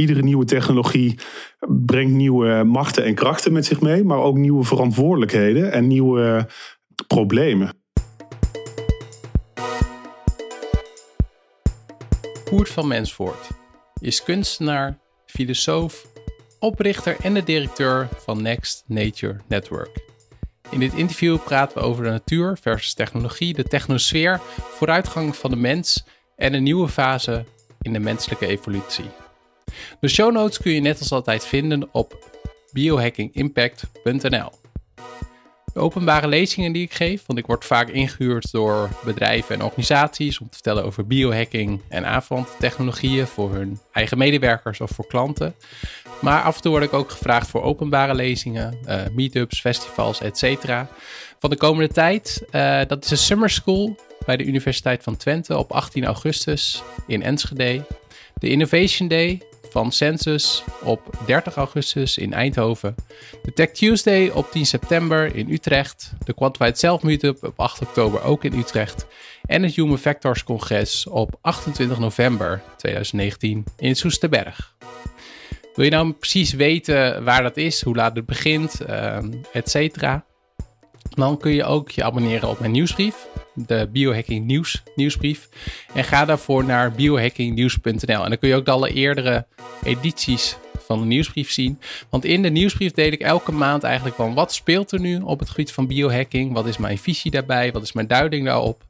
iedere nieuwe technologie brengt nieuwe machten en krachten met zich mee, maar ook nieuwe verantwoordelijkheden en nieuwe problemen. Koert van Mensvoort is kunstenaar, filosoof, oprichter en de directeur van Next Nature Network. In dit interview praten we over de natuur versus technologie, de technosfeer, vooruitgang van de mens en een nieuwe fase in de menselijke evolutie. De show notes kun je net als altijd vinden op biohackingimpact.nl. De openbare lezingen die ik geef, want ik word vaak ingehuurd door bedrijven en organisaties om te vertellen over biohacking en avondtechnologieën voor hun eigen medewerkers of voor klanten. Maar af en toe word ik ook gevraagd voor openbare lezingen, uh, meetups, festivals, etc. Van de komende tijd, uh, dat is een summer school bij de Universiteit van Twente op 18 augustus in Enschede. De Innovation Day van Census op 30 augustus in Eindhoven. De Tech Tuesday op 10 september in Utrecht. De Quantified Self Meetup op 8 oktober ook in Utrecht. En het Human Factors Congres op 28 november 2019 in Soesterberg. Wil je nou precies weten waar dat is, hoe laat het begint, uh, et cetera? Dan kun je ook je abonneren op mijn nieuwsbrief de Biohacking Nieuws nieuwsbrief. En ga daarvoor naar biohackingnieuws.nl. En dan kun je ook de alle eerdere edities van de nieuwsbrief zien. Want in de nieuwsbrief deel ik elke maand eigenlijk van wat speelt er nu op het gebied van biohacking? Wat is mijn visie daarbij? Wat is mijn duiding daarop?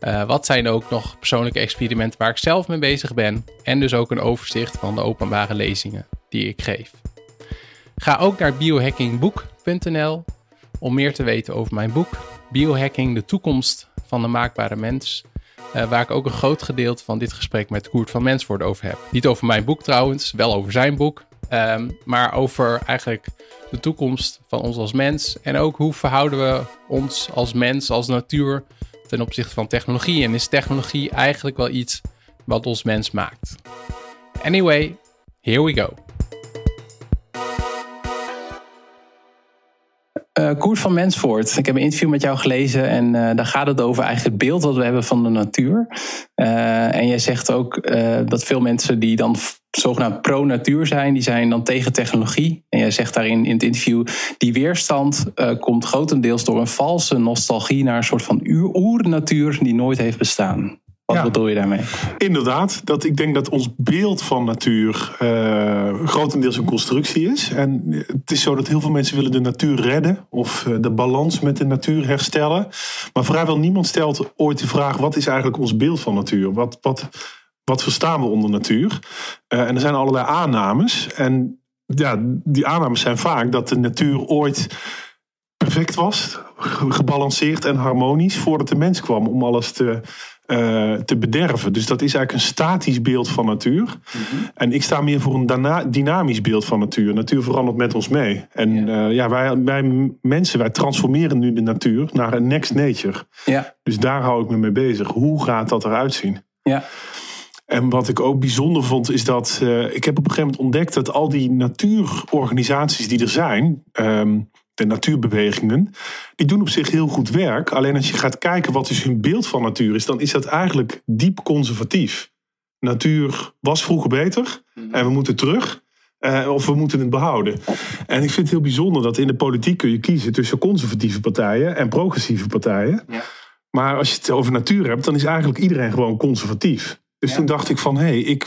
Uh, wat zijn ook nog persoonlijke experimenten waar ik zelf mee bezig ben? En dus ook een overzicht van de openbare lezingen die ik geef. Ga ook naar biohackingboek.nl om meer te weten over mijn boek Biohacking, de toekomst van de maakbare mens. Uh, waar ik ook een groot gedeelte van dit gesprek met Koert van Mensvoort over heb. Niet over mijn boek trouwens, wel over zijn boek. Um, maar over eigenlijk de toekomst van ons als mens. En ook hoe verhouden we ons als mens, als natuur ten opzichte van technologie. En is technologie eigenlijk wel iets wat ons mens maakt? Anyway, here we go. Uh, Koert van Mensvoort, ik heb een interview met jou gelezen en uh, daar gaat het over eigenlijk het beeld dat we hebben van de natuur. Uh, en jij zegt ook dat veel mensen die dan zogenaamd pro-natuur zijn, die zijn dan tegen technologie. En jij zegt daarin in het interview, die weerstand komt grotendeels door een valse nostalgie naar een soort van oer-natuur die nooit heeft bestaan. Wat ja. bedoel je daarmee? Inderdaad, dat ik denk dat ons beeld van natuur uh, grotendeels een constructie is. En het is zo dat heel veel mensen willen de natuur redden of uh, de balans met de natuur herstellen. Maar vrijwel niemand stelt ooit de vraag: wat is eigenlijk ons beeld van natuur? Wat, wat, wat verstaan we onder natuur? Uh, en er zijn allerlei aannames. En ja, die aannames zijn vaak dat de natuur ooit perfect was, gebalanceerd en harmonisch voordat de mens kwam om alles te uh, te bederven. Dus dat is eigenlijk een statisch beeld van natuur. Mhm. En ik sta meer voor een dynamisch beeld van natuur. Natuur verandert met ons mee. En ja, uh, ja wij, wij mensen, wij transformeren nu de natuur naar een next nature. Ja. Dus daar hou ik me mee bezig. Hoe gaat dat eruit zien? Ja. En wat ik ook bijzonder vond, is dat uh, ik heb op een gegeven moment ontdekt dat al die natuurorganisaties die er zijn, um, de natuurbewegingen, die doen op zich heel goed werk. Alleen als je gaat kijken wat dus hun beeld van natuur is, dan is dat eigenlijk diep conservatief. Natuur was vroeger beter mhm. en we moeten terug. Uh, of we moeten het behouden. En ik vind het heel bijzonder dat in de politiek kun je kiezen tussen conservatieve partijen en progressieve partijen. Ja. Maar als je het over natuur hebt, dan is eigenlijk iedereen gewoon conservatief. Dus toen dacht ik van, hé, hey, ik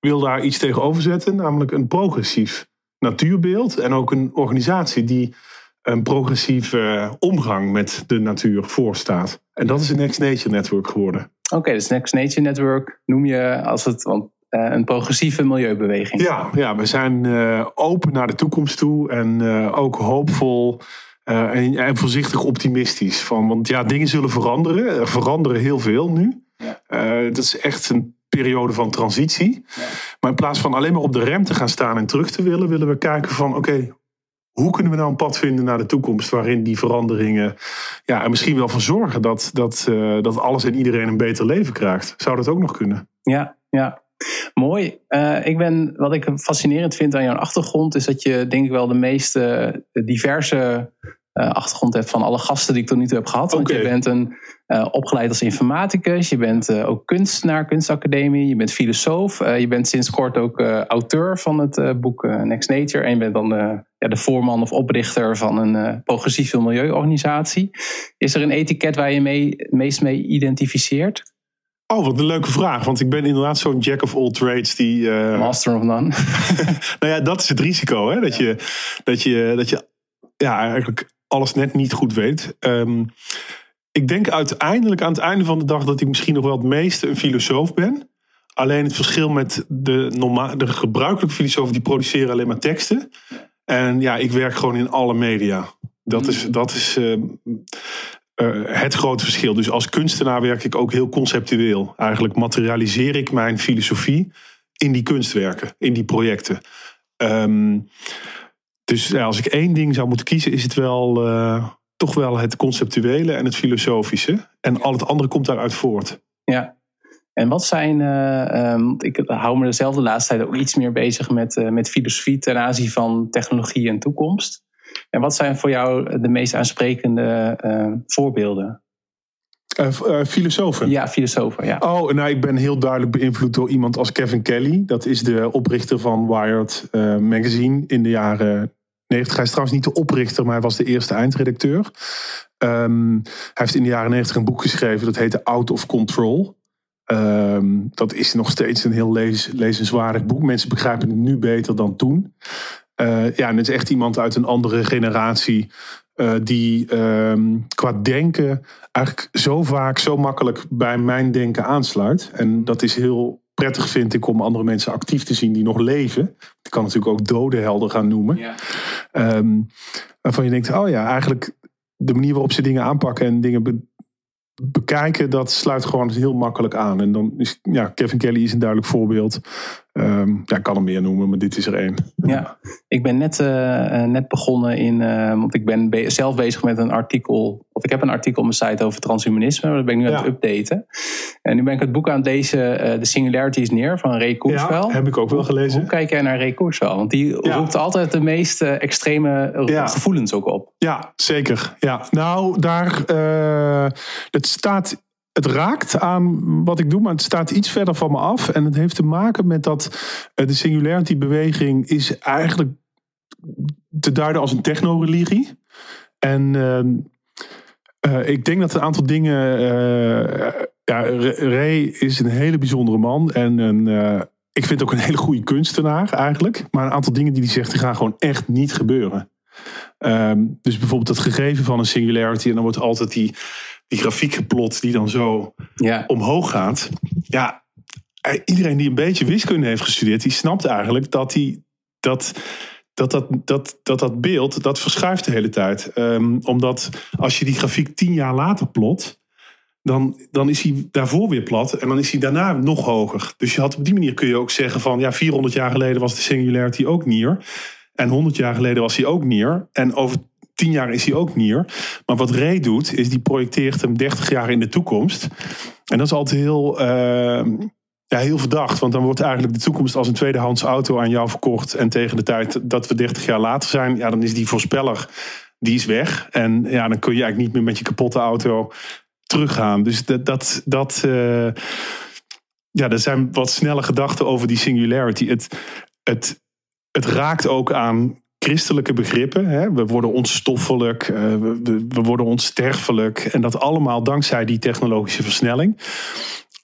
wil daar iets tegenover zetten, namelijk een progressief natuurbeeld. En ook een organisatie die een progressieve omgang met de natuur voorstaat. En dat is een Next Nature Network geworden. Oké, dus Next Nature Network noem je als het want, uh, een progressieve milieubeweging. Ja, ja we zijn uh, open naar de toekomst toe en uh, ook hoopvol. En, en, voorzichtig optimistisch. Van, want ja, dingen zullen veranderen. Er veranderen heel veel nu. Ja. dat is echt een periode van transitie. Ja. Maar in plaats van alleen maar op de rem te gaan staan en terug te willen, willen we kijken van oké, hoe kunnen we nou een pad vinden naar de toekomst waarin die veranderingen ja, er misschien wel voor zorgen dat, dat, uh, dat alles en iedereen een beter leven krijgt? Zou dat ook nog kunnen? Ja, ja. Mooi. Uh, ik ben, wat ik fascinerend vind aan jouw achtergrond, is dat je denk ik wel de meest diverse achtergrond hebt van alle gasten die ik tot nu toe heb gehad. Want je bent een, opgeleid als informaticus, je bent ook kunstenaar, kunstacademie, je bent filosoof. je bent sinds kort ook auteur van het boek Next Nature. En je bent dan ja, de voorman of oprichter van een progressieve milieuorganisatie. Is er een etiket waar je mee, meest mee identificeert? Oh, wat een leuke vraag. Want ik ben inderdaad zo'n jack of all trades die. Uh... Master of none. nou ja, dat is het risico. Hè? Dat, je, dat, je, dat je ja, eigenlijk alles net niet goed weet. Um, ik denk uiteindelijk aan het einde van de dag dat ik misschien nog wel het meeste een filosoof ben. Alleen het verschil met de, norma de gebruikelijke filosofen, die produceren alleen maar teksten. En ja, ik werk gewoon in alle media. Dat mm. is, dat is uh, uh, het grote verschil. Dus als kunstenaar werk ik ook heel conceptueel. Eigenlijk materialiseer ik mijn filosofie in die kunstwerken, in die projecten. Um, dus als ik één ding zou moeten kiezen, is het wel uh, toch wel het conceptuele en het filosofische. En al het andere komt daaruit voort. Ja. En wat zijn, uh, um, ik hou me dezelfde laatste tijd ook iets meer bezig met, met filosofie ten aanzien van technologie en toekomst. En wat zijn voor jou de meest aansprekende voorbeelden? Uh, uh, filosofen? Ja, filosofen, ja. Oh, nou, ik ben heel duidelijk beïnvloed door iemand als Kevin Kelly. Dat is de oprichter van Wired Magazine in de jaren 90. Hij is trouwens niet de oprichter, maar hij was de eerste eindredacteur. Um, hij heeft in de jaren 90 een boek geschreven, dat heette Out of Control. Um, dat is nog steeds een heel lees, lezenswaardig boek. Mensen begrijpen het nu beter dan toen. Uh, ja, en het is echt iemand uit een andere generatie. Uh, die uh, qua denken eigenlijk zo vaak, zo makkelijk bij mijn denken aansluit. En dat is heel prettig, vind ik, om andere mensen actief te zien die nog leven. Ik kan natuurlijk ook dode helden gaan noemen. Ja. Um, waarvan je denkt, oh ja, eigenlijk de manier waarop ze dingen aanpakken en dingen bekijken, dat sluit gewoon heel makkelijk aan. En dan is ja, Kevin Kelly is een duidelijk voorbeeld. Um, ja, ik kan hem meer noemen, maar dit is er één. Ja, ik ben net, uh, net begonnen in, uh, want ik ben be zelf bezig met een artikel, of ik heb een artikel op mijn site over transhumanisme, maar dat ben ik nu aan het updaten. En nu ben ik het boek aan het lezen, uh, The Singularity is Near, van Ray Kurzweil. Ja, heb ik ook wel gelezen. Hoe kijk jij naar Ray Kurzweil? Want die ja. roept altijd de meest extreme gevoelens ook op. Ja, zeker. Ja, nou, daar, het staat het raakt aan wat ik doe, maar het staat iets verder van me af. En het heeft te maken met dat eh, de singularity-beweging is eigenlijk te duiden als een techno-religie. En uh, ik denk dat een aantal dingen. Uh, ja, Ray is een hele bijzondere man. En ik vind ook een hele goede kunstenaar eigenlijk. Maar een aantal dingen die hij zegt, die gaan gewoon echt niet gebeuren. Um, dus bijvoorbeeld het gegeven van een singularity. En dan wordt altijd die die grafiek geplot die dan zo ja. omhoog gaat. Ja, iedereen die een beetje wiskunde heeft gestudeerd, die snapt eigenlijk dat die, dat, dat, dat, dat, dat, dat beeld dat verschuift de hele tijd. Um, omdat als je die grafiek tien jaar later plot, dan, dan is hij daarvoor weer plat en dan is hij daarna nog hoger. Dus je had op die manier kun je ook zeggen van ja, 400 jaar geleden was de singularity ook neer. En 100 jaar geleden was hij ook neer. En over tien jaar is hij ook nier. Maar wat Ray doet, is die projecteert hem 30 jaar in de toekomst. En dat is altijd heel, uh, ja, heel verdacht. Want dan wordt eigenlijk de toekomst als een tweedehands auto aan jou verkocht. En tegen de tijd dat we 30 jaar later zijn, ja, dan is die voorspeller die is weg. En ja, dan kun je eigenlijk niet meer met je kapotte auto teruggaan. Dus dat. dat, dat uh, ja, er zijn wat snelle gedachten over die singularity. Het, het, het raakt ook aan christelijke begrippen. Hè? We worden onstoffelijk, uh, we, we, worden onsterfelijk. En dat allemaal dankzij die technologische versnelling.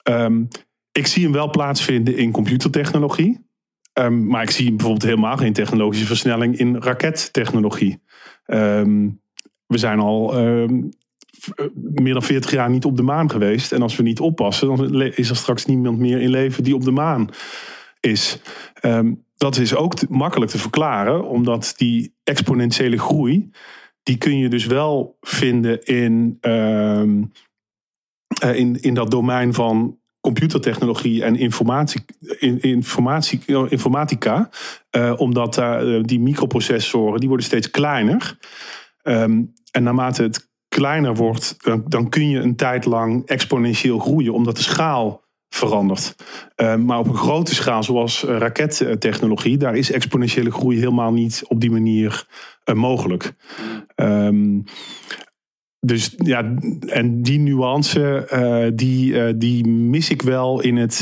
Um, ik zie hem wel plaatsvinden in computertechnologie. Um, maar ik zie bijvoorbeeld helemaal geen technologische versnelling in rakettechnologie. Um, we zijn al meer dan 40 jaar niet op de maan geweest. En als we niet oppassen, dan is er straks niemand meer in leven die op de maan is. Dat is ook makkelijk te verklaren, omdat die exponentiële groei, die kun je dus wel vinden in, uh, in, in dat domein van computertechnologie en informatie, informatie, informatica. Uh, omdat uh, die microprocessoren die worden steeds kleiner. Um, en naarmate het kleiner wordt, dan, dan kun je een tijd lang exponentieel groeien, omdat de schaal verandert. maar op een grote schaal, zoals rakettechnologie, daar is exponentiële groei helemaal niet op die manier mogelijk. Um, dus ja, en die nuance, uh, die, die mis ik wel in het,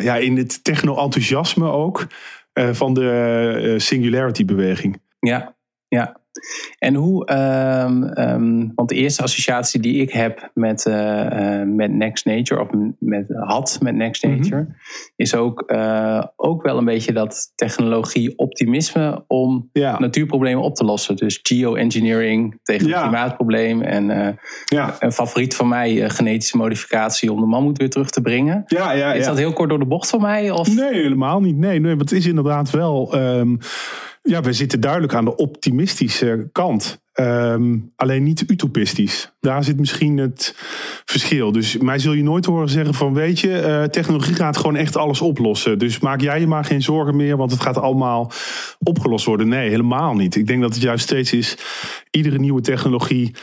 ja, in het techno-enthousiasme ook van de singularity-beweging. Ja, ja. En hoe, ehm, ehm, want de eerste associatie die ik heb met, uh, met Next Nature, of met, had met Next mhm. Nature, is ook, uh, ook wel een beetje dat technologie-optimisme om natuurproblemen op te lossen. Dus geoengineering tegen het klimaatprobleem. En ja. een favoriet van mij, genetische modificatie om de mammoet weer terug te brengen. Is dat heel kort door de bocht van mij? Of? Nee, helemaal niet. Nee, nee, het is inderdaad wel. Um, ja, we zitten duidelijk aan de optimistische kant. Ehm, alleen niet utopistisch. Daar zit misschien het verschil. Dus mij zul je nooit horen zeggen van weet je, uh, technologie gaat gewoon echt alles oplossen. Dus maak jij je maar geen zorgen meer, want het gaat allemaal opgelost worden. Nee, helemaal niet. Ik denk dat het juist steeds is, iedere nieuwe technologie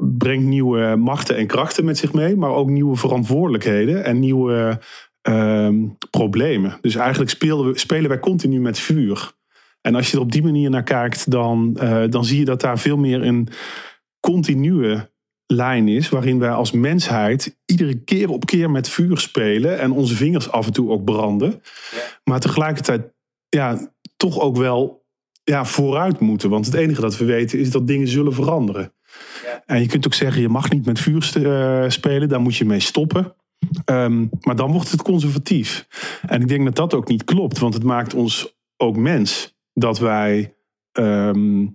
brengt nieuwe machten en krachten met zich mee, maar ook nieuwe verantwoordelijkheden en nieuwe uh, problemen. Dus eigenlijk spelen, we, spelen wij continu met vuur. En als je er op die manier naar kijkt, dan, uh, dan zie je dat daar veel meer een continue lijn is. Waarin wij als mensheid iedere keer op keer met vuur spelen. En onze vingers af en toe ook branden. Ja. Maar tegelijkertijd ja, toch ook wel ja, vooruit moeten. Want het enige dat we weten is dat dingen zullen veranderen. Ja. En je kunt ook zeggen, je mag niet met vuur uh, spelen. Daar moet je mee stoppen. Um, maar dan wordt het conservatief. En ik denk dat dat ook niet klopt. Want het maakt ons ook mens dat wij, ehm,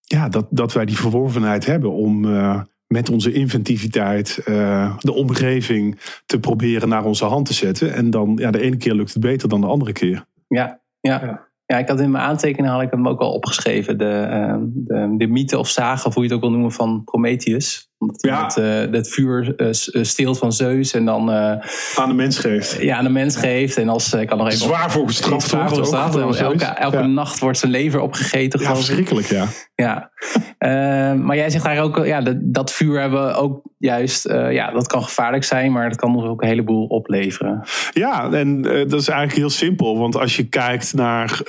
ja, dat, dat wij die verworvenheid hebben om uh, met onze inventiviteit uh, de omgeving te proberen naar onze hand te zetten. En dan, ja, de ene keer lukt het beter dan de andere keer. Ja, ja. Ja, ik had in mijn aantekeningen had ik hem ook al opgeschreven. De, uh, de, de mythe of zagen, of hoe je het ook wil noemen, van Prometheus. Omdat hij ja. het, uh, vuur uh, steelt van Zeus en dan... aan de mens geeft. Ja, aan de mens geeft. En als, ik kan nog even... Zwaar voor gestraft. Zwaar voor gestraft. Elke, elke nacht wordt zijn lever opgegeten. Ja, verschrikkelijk, ja. Ja. maar jij zegt daar ook, ja, dat, dat vuur hebben we ook juist, ja, dat kan gevaarlijk zijn, maar dat kan ons ook een heleboel opleveren. Ja, en dat is eigenlijk heel simpel. Want als je kijkt naar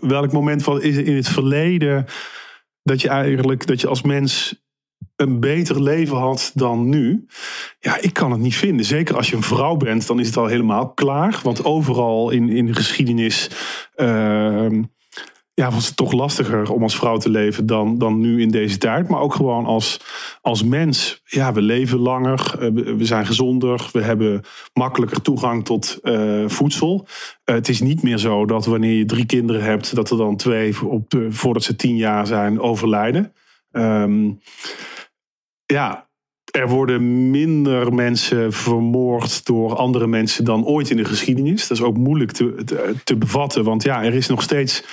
welk moment van, is in het verleden dat je eigenlijk, dat je als mens een beter leven had dan nu? Ja, ik kan het niet vinden. Zeker als je een vrouw bent, dan is het al helemaal klaar. Want overal in, in de geschiedenis uh, ja, was het toch lastiger om als vrouw te leven dan, dan nu in deze tijd. Maar ook gewoon als, als mens. Ja, we leven langer, eh, we zijn gezonder, we hebben makkelijker toegang tot uh, voedsel. Uh, het is niet meer zo dat wanneer je drie kinderen hebt, dat er dan twee op de, voordat ze tien jaar zijn overlijden. Um, ja, er worden minder mensen vermoord door andere mensen dan ooit in de geschiedenis. Dat is ook moeilijk te, te, te bevatten, want ja, er is nog steeds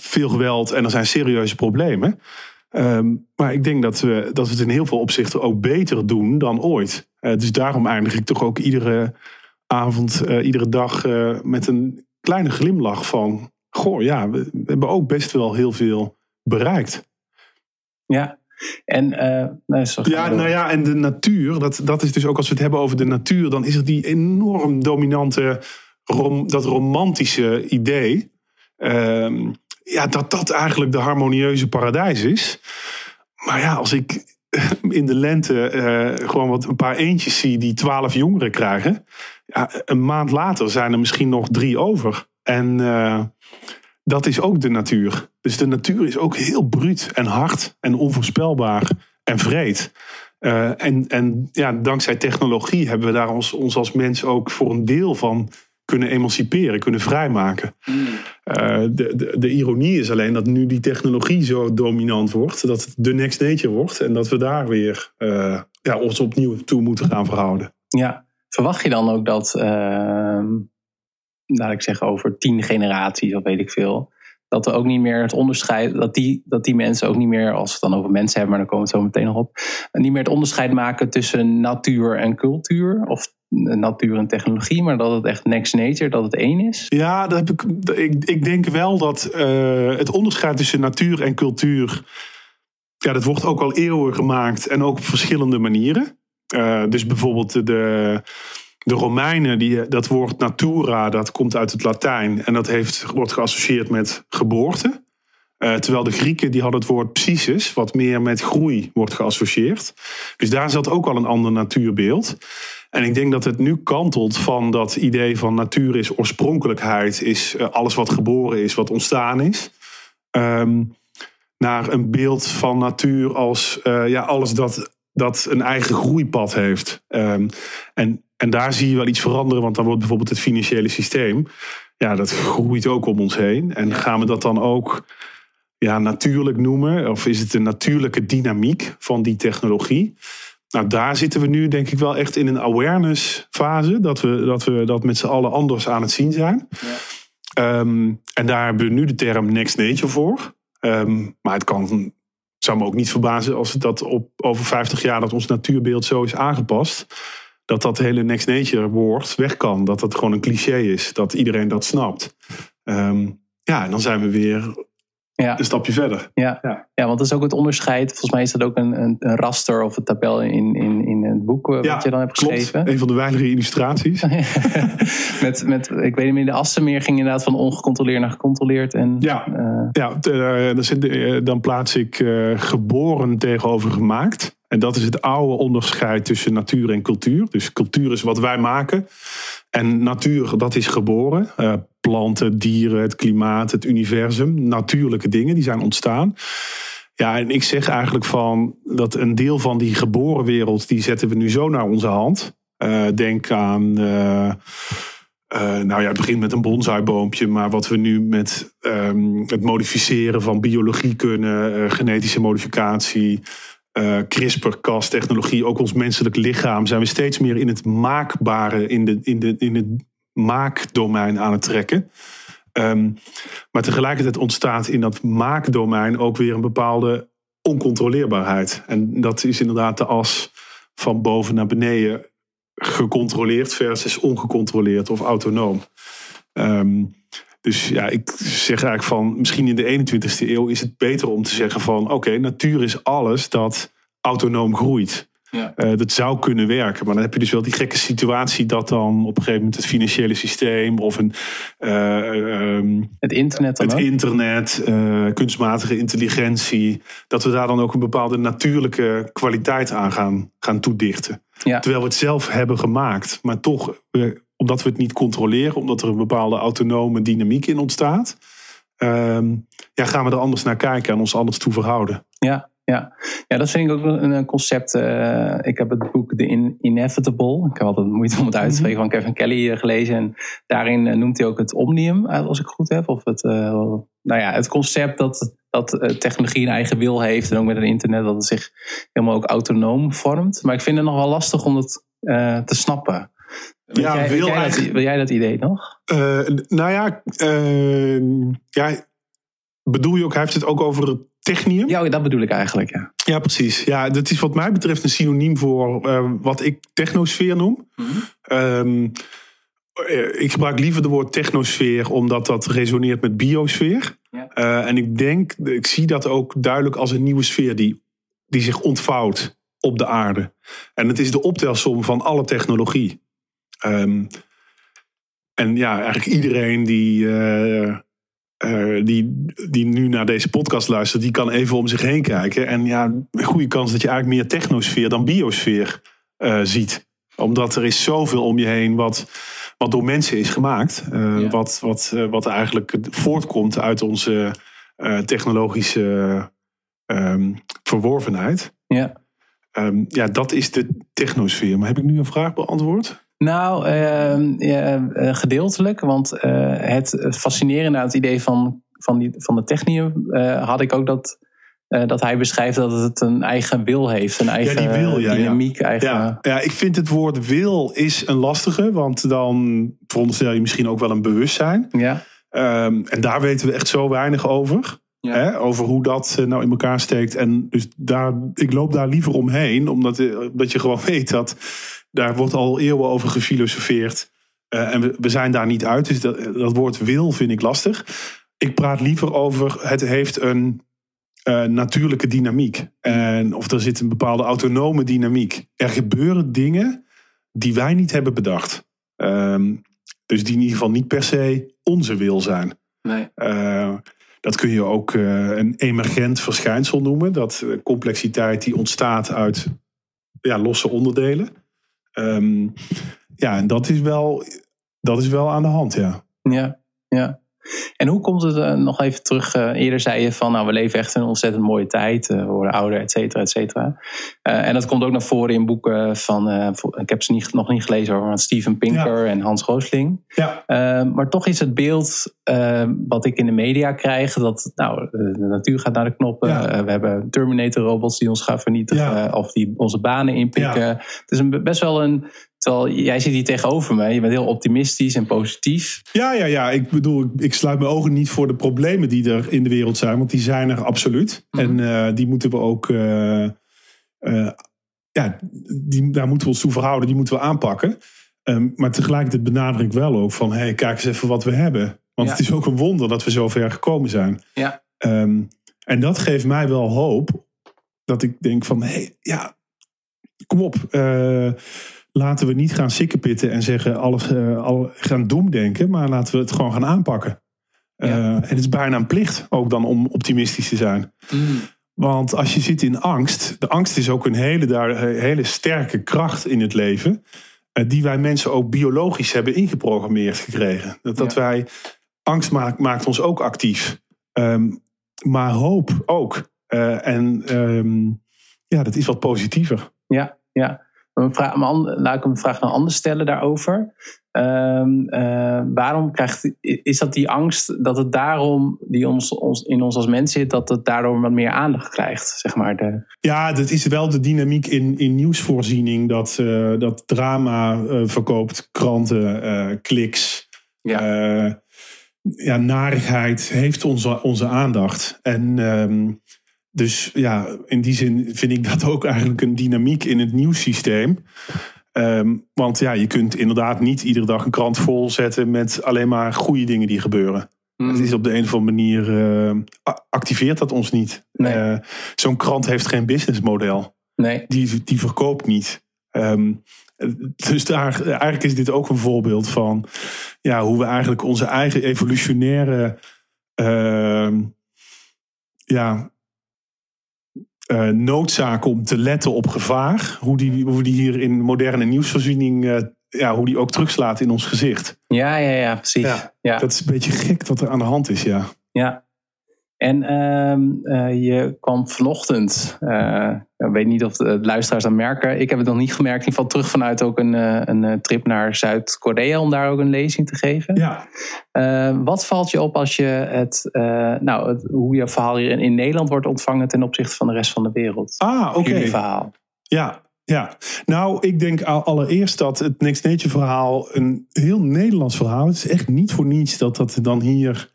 veel geweld en er zijn serieuze problemen. Ehm, maar ik denk dat we, dat we het in heel veel opzichten ook beter doen dan ooit. Uh, dus daarom eindig ik toch ook iedere avond, uh, iedere dag uh, met een kleine glimlach van... Goh, ja, we, we, hebben ook best wel heel veel bereikt. Ja, en, nee, ja, nou ja, en de natuur, dat, dat is dus ook als we het hebben over de natuur... dan is er die enorm dominante, rom, dat romantische idee... Ehm, ja, dat dat eigenlijk de harmonieuze paradijs is. Maar ja, als ik in de lente uh, gewoon wat een paar eentjes zie die twaalf jongeren krijgen. Ja, een maand later zijn er misschien nog drie over. En uh, dat is ook de natuur. Dus de natuur is ook heel bruut en hard en onvoorspelbaar en vreed. Uh, en, en ja, dankzij technologie hebben we daar ons, ons als mens ook voor een deel van kunnen emanciperen, kunnen vrijmaken. Mm. Uh, de, de, de, ironie is alleen dat nu die technologie zo dominant wordt, dat het de next nature wordt en dat we daar weer uh, ja, ons opnieuw toe moeten gaan verhouden. Ja, verwacht je dan ook dat, uh, laat ik zeggen, over tien generaties of weet ik veel, dat we ook niet meer het onderscheid, dat die, dat die mensen ook niet meer, als we het dan over mensen hebben, maar dan komen we het zo meteen nog op, niet meer het onderscheid maken tussen natuur en cultuur? Of natuur en technologie, maar dat het echt next nature, dat het één is? Ja, dat heb ik, ik, ik denk wel dat uh, het onderscheid tussen natuur en cultuur, ja, dat wordt ook al eeuwen gemaakt en ook op verschillende manieren. Uh, dus bijvoorbeeld de, de Romeinen, die, dat woord natura, dat komt uit het Latijn. En dat heeft, wordt geassocieerd met geboorte. Uh, terwijl de Grieken die hadden het woord psychis, wat meer met groei wordt geassocieerd. Dus daar zat ook al een ander natuurbeeld. En ik denk dat het nu kantelt van dat idee van natuur is oorspronkelijkheid, is uh, alles wat geboren is, wat ontstaan is. Um, naar een beeld van natuur als ja, alles dat, dat een eigen groeipad heeft. Um, en, en daar zie je wel iets veranderen, want dan wordt bijvoorbeeld het financiële systeem, ja, dat groeit ook om ons heen. En gaan we dat dan ook ja, natuurlijk noemen? Of is het een natuurlijke dynamiek van die technologie? Nou, daar zitten we nu denk ik wel echt in een awareness fase. Dat we dat, we dat met z'n allen anders aan het zien zijn. Ja. Um, en daar hebben we nu de term next nature voor. Um, maar het kan, zou me ook niet verbazen als het dat op over 50 jaar dat ons natuurbeeld zo is aangepast. Dat dat hele next nature woord weg kan. Dat dat gewoon een cliché is. Dat iedereen dat snapt. Um, ja, en dan zijn we weer ja. een stapje verder. Ja. ja. Ja. want dat is ook het onderscheid. Volgens mij is dat ook een, een, een raster of een tabel in, in, in het boek eh, wat je dan hebt geschreven. Klopt. Een van de weinige illustraties. met, met, ik weet niet meer, de Assenmeer ging inderdaad van ongecontroleerd naar gecontroleerd. En, ja, uh, ja uh, dan plaats ik geboren tegenover gemaakt. En dat is het oude onderscheid tussen natuur en cultuur. Dus cultuur is wat wij maken. En natuur, dat is geboren. Uh, planten, dieren, het klimaat, het universum. Natuurlijke dingen, die zijn ontstaan. Ja, en ik zeg eigenlijk van dat een deel van die geboren wereld, die zetten we nu zo naar onze hand. Uh, denk aan, uh, nou ja, het begint met een bonsaiboompje, maar wat we nu met um, het modificeren van biologie kunnen, genetische modificatie, uh, CRISPR-Cas-technologie, ook ons menselijk lichaam, zijn we steeds meer in het maakbare, in, de, in, de, in het maakdomein aan het trekken. Um, maar tegelijkertijd ontstaat in dat maakdomein ook weer een bepaalde oncontroleerbaarheid. En dat is inderdaad de as van boven naar beneden gecontroleerd versus ongecontroleerd of autonoom. Um, dus ja, ik zeg eigenlijk van misschien in de 21ste eeuw is het beter om te zeggen van oké, natuur is alles dat autonoom groeit. Ja. Uh, dat zou kunnen werken, maar dan heb je dus wel die gekke situatie dat dan op een gegeven moment het financiële systeem of een. Uh, um, het internet dan Het ook? internet, uh, kunstmatige intelligentie, dat we daar dan ook een bepaalde natuurlijke kwaliteit aan gaan, gaan toedichten. Ja. Terwijl we het zelf hebben gemaakt, maar toch omdat we het niet controleren, omdat er een bepaalde autonome dynamiek in ontstaat, um, ja, gaan we er anders naar kijken en ons anders toe verhouden. Ja, ja. ja dat vind ik ook een concept. Uh, ik heb het boek The In Inevitable. Ik heb altijd moeite om het uit te spreken van Kevin Kelly uh, gelezen. En daarin uh, noemt hij ook het omnium, als ik het goed heb. Of het, nou ja, het concept dat, dat technologie een eigen wil heeft. En ook met het internet dat het zich helemaal ook autonoom vormt. Maar ik vind het nog wel lastig om het te snappen. Wil, ja, jij, wil, jij dat, wil, jij dat, idee nog? Uh, nou ja, uh, ja, bedoel je ook, hij heeft het ook over het technium? Ja, dat bedoel ik eigenlijk, ja. Ja, precies. Ja, dat is wat mij betreft een synoniem voor uh, wat ik technosfeer noem. Mm -hmm. um, ik gebruik liever de woord technosfeer, omdat dat resoneert met biosfeer. Ja. en ik denk, ik zie dat ook duidelijk als een nieuwe sfeer die, die zich ontvouwt op de aarde. En het is de optelsom van alle technologie. Um, en ja, eigenlijk iedereen die, uh, uh, die, die nu naar deze podcast luistert, die kan even om zich heen kijken. En ja, een goede kans dat je eigenlijk meer technosfeer dan biosfeer uh, ziet. Omdat er is zoveel om je heen wat, wat door mensen is gemaakt. Ja. wat, wat, wat eigenlijk voortkomt uit onze technologische um, verworvenheid. Ja. Um, ja, dat is de technosfeer. Maar heb ik nu een vraag beantwoord? Nou, uh, gedeeltelijk. Want uh, het fascinerende aan het idee van, van, die, van de technium uh, had ik ook dat, dat hij beschrijft dat het een eigen wil heeft. Een eigen ja, die wil, ja, dynamiek. Ja. Eigen... Ja, ja, ik vind het woord wil is een lastige. Want dan veronderstel je misschien ook wel een bewustzijn. Ja. Um, en daar weten we echt zo weinig over. Ja. Hè, over hoe dat nou in elkaar steekt. En dus daar, ik loop daar liever omheen. Omdat, omdat je gewoon weet dat daar wordt al eeuwen over gefilosofeerd. Uh, en we, we, zijn daar niet uit. Dus dat, dat woord wil vind ik lastig. Ik praat liever over het heeft een uh, natuurlijke dynamiek. En, of er zit een bepaalde autonome dynamiek. Er gebeuren dingen die wij niet hebben bedacht. Ehm, dus die in ieder geval niet per se onze wil zijn. Nee. dat kun je ook een emergent verschijnsel noemen. Dat complexiteit die ontstaat uit ja, losse onderdelen. Ehm, ja, en dat is, wel, dat is wel aan de hand, ja. Ja, ja. En hoe komt het uh, nog even terug? Uh, eerder zei je van, nou, we leven echt een ontzettend mooie tijd. Uh, we worden ouder, et cetera, et cetera. en dat komt ook naar voren in boeken van, ik heb ze niet, nog niet gelezen hoor, van Steven Pinker en Hans Roosling. Ja. maar toch is het beeld wat ik in de media krijg, dat nou, de natuur gaat naar de knoppen. we hebben Terminator-robots die ons gaan vernietigen of die onze banen inpikken. Het is een, best wel een Terwijl jij zit hier tegenover me. Je bent heel optimistisch en positief. Ja, ja, ja. Ik bedoel, ik sluit mijn ogen niet voor de problemen die er in de wereld zijn. Want die zijn er absoluut. Mhm. En uh, die moeten we ook... Uh, uh, ja, die, daar moeten we ons toe verhouden. Die moeten we aanpakken. Um, maar tegelijkertijd benadruk ik wel ook van... Hey, kijk eens even wat we hebben. Want het is ook een wonder dat we zo ver gekomen zijn. Ja. Um, en dat geeft mij wel hoop. Dat ik denk van... Hey, ja, kom op. Uh, laten we niet gaan sikkepitten en zeggen alles uh, al, gaan doemdenken, maar laten we het gewoon gaan aanpakken. Uh, en het is bijna een plicht ook dan om optimistisch te zijn. Mm. Want als je zit in angst, de angst is ook een hele, daar, eh, hele sterke kracht in het leven, uh, die wij mensen ook biologisch hebben ingeprogrammeerd gekregen. Dat, dat wij, angst maakt, maakt ons ook actief. Um, maar hoop ook. en um, ja, dat is wat positiever. Ja, ja. Een vraag, laat ik een vraag nog anders stellen daarover. Um, uh, waarom krijgt, is dat die angst dat het daarom, die ons, ons, in ons als mens zit, dat het daardoor wat meer aandacht krijgt? Zeg maar de... Ja, dat is wel de dynamiek in, in nieuwsvoorziening. Dat, uh, dat drama uh, verkoopt, kranten, kliks. Ja. ja, narigheid heeft onze, onze aandacht. En um, dus ja, in die zin vind ik dat ook eigenlijk een dynamiek in het nieuwssysteem. Um, want ja, je kunt inderdaad niet iedere dag een krant vol zetten met alleen maar goede dingen die gebeuren. Mm. Het is op de een of andere manier uh, activeert dat ons niet. Nee. Uh, Zo'n krant heeft geen businessmodel. Nee. Die, die verkoopt niet. Um, dus daar, eigenlijk is dit ook een voorbeeld van ja, hoe we eigenlijk onze eigen evolutionaire uh, ja, uh, noodzaak om te letten op gevaar. Hoe die, hoe die hier in moderne nieuwsvoorziening, uh, ja, hoe die ook terugslaat in ons gezicht. Ja, ja, ja, precies. Ja, ja. Dat is een beetje gek wat er aan de hand is, ja. Ja, en uh, je kwam vanochtend, uh, ik weet niet of de luisteraars dat merken, ik heb het nog niet gemerkt, in ieder geval terug vanuit ook een, uh, een trip naar Zuid-Korea om daar ook een lezing te geven. Ja. wat valt je op als je het, nou, het, hoe je verhaal hier in, in, Nederland wordt ontvangen ten opzichte van de rest van de wereld? Ah, oké. Okay. verhaal. Ja, ja, nou, ik denk allereerst dat het Next Nature verhaal een heel Nederlands verhaal is. Het is echt niet voor niets dat dat dan hier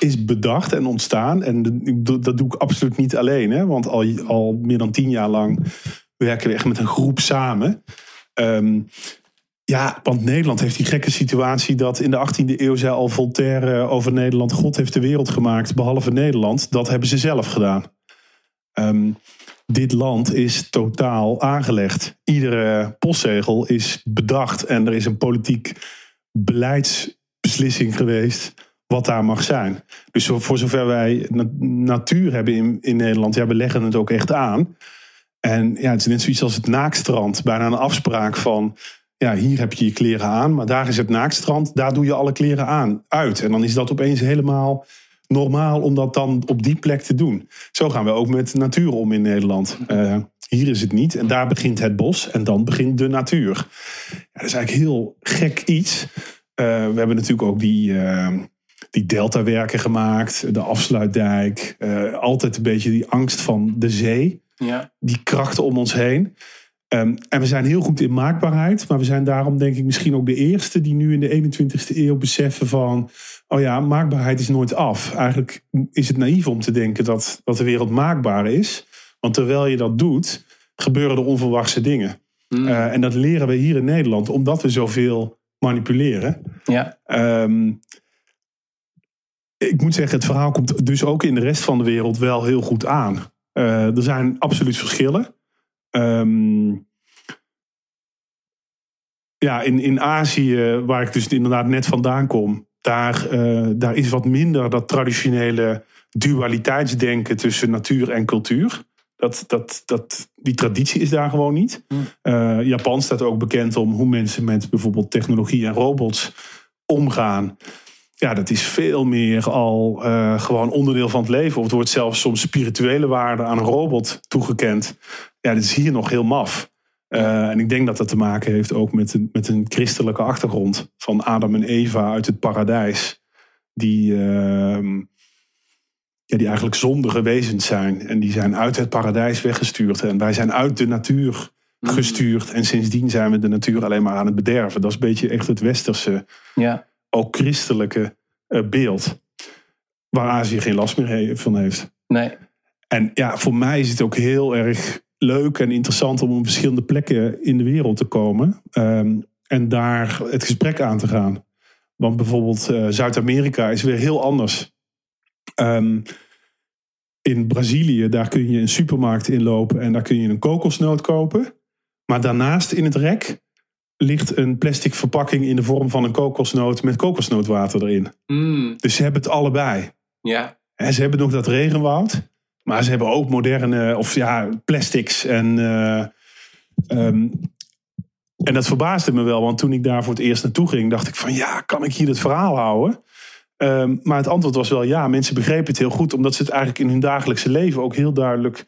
is bedacht en ontstaan. En dat doe ik absoluut niet alleen. Hè? Want al, al meer dan tien jaar lang werken we echt met een groep samen. Um, ja, want Nederland heeft die gekke situatie dat in de 18e eeuw zei al Voltaire over Nederland: God heeft de wereld gemaakt, behalve Nederland. Dat hebben ze zelf gedaan. Um, dit land is totaal aangelegd. Iedere postzegel is bedacht en er is een politiek beleidsbeslissing geweest wat daar mag zijn. Dus voor zover wij natuur hebben in, in Nederland, ja, we leggen het ook echt aan. En ja, het is net zoiets als het naakstrand. Bijna een afspraak van, ja, hier heb je je kleren aan, maar daar is het naakstrand. Daar doe je alle kleren aan, uit. En dan is dat opeens helemaal normaal om dat dan op die plek te doen. Zo gaan we ook met natuur om in Nederland. Uh, hier is het niet en daar begint het bos en dan begint de natuur. Ja, dat is eigenlijk heel gek iets. Uh, we hebben natuurlijk ook die... Uh, die deltawerken gemaakt, de afsluitdijk. Uh, altijd een beetje die angst van de zee. Ja. Die krachten om ons heen. Um, en we zijn heel goed in maakbaarheid. Maar we zijn daarom denk ik misschien ook de eerste die nu in de 21ste eeuw beseffen van... Oh ja, maakbaarheid is nooit af. Eigenlijk is het naïef om te denken dat, dat de wereld maakbaar is. Want terwijl je dat doet, gebeuren er onverwachte dingen. Mm. Uh, en dat leren we hier in Nederland, omdat we zoveel manipuleren. Ja. Um, ik moet zeggen, het verhaal komt dus ook in de rest van de wereld wel heel goed aan. Uh, er zijn absoluut verschillen. Um, ja, in, in Azië, waar ik dus inderdaad net vandaan kom, daar, uh, daar is wat minder dat traditionele dualiteitsdenken tussen natuur en cultuur. Dat, dat, dat, die traditie is daar gewoon niet. Uh, Japan staat ook bekend om hoe mensen met bijvoorbeeld technologie en robots omgaan. Ja, dat is veel meer al uh, gewoon onderdeel van het leven. Of het wordt zelfs soms spirituele waarde aan een robot toegekend. Ja, dat is hier nog heel maf. Uh, en ik denk dat dat te maken heeft ook met een, met een christelijke achtergrond. Van Adam en Eva uit het paradijs. Die, uh, ja, die eigenlijk zondige wezens zijn. En die zijn uit het paradijs weggestuurd. En wij zijn uit de natuur mm. gestuurd. En sindsdien zijn we de natuur alleen maar aan het bederven. Dat is een beetje echt het westerse, ja. Ook christelijke uh, beeld. Waar Azië geen last meer van heeft. Nee. En ja, voor mij is het ook heel erg leuk en interessant om op verschillende plekken in de wereld te komen. Um, en daar het gesprek aan te gaan. Want bijvoorbeeld uh, Zuid-Amerika is weer heel anders. Um, in Brazilië, daar kun je een supermarkt inlopen en daar kun je een kokosnoot kopen. Maar daarnaast in het rek ligt een plastic verpakking in de vorm van een kokosnoot met kokosnootwater erin. Mm. Dus ze hebben het allebei. Ja. En ze hebben nog dat regenwoud. Maar ze hebben ook moderne, of ja, plastics. En, uh, um, en dat verbaasde me wel, want toen ik daar voor het eerst naartoe ging, dacht ik van ja, kan ik hier het verhaal houden? Um, maar het antwoord was wel ja, mensen begrepen het heel goed, omdat ze het eigenlijk in hun dagelijkse leven ook heel duidelijk,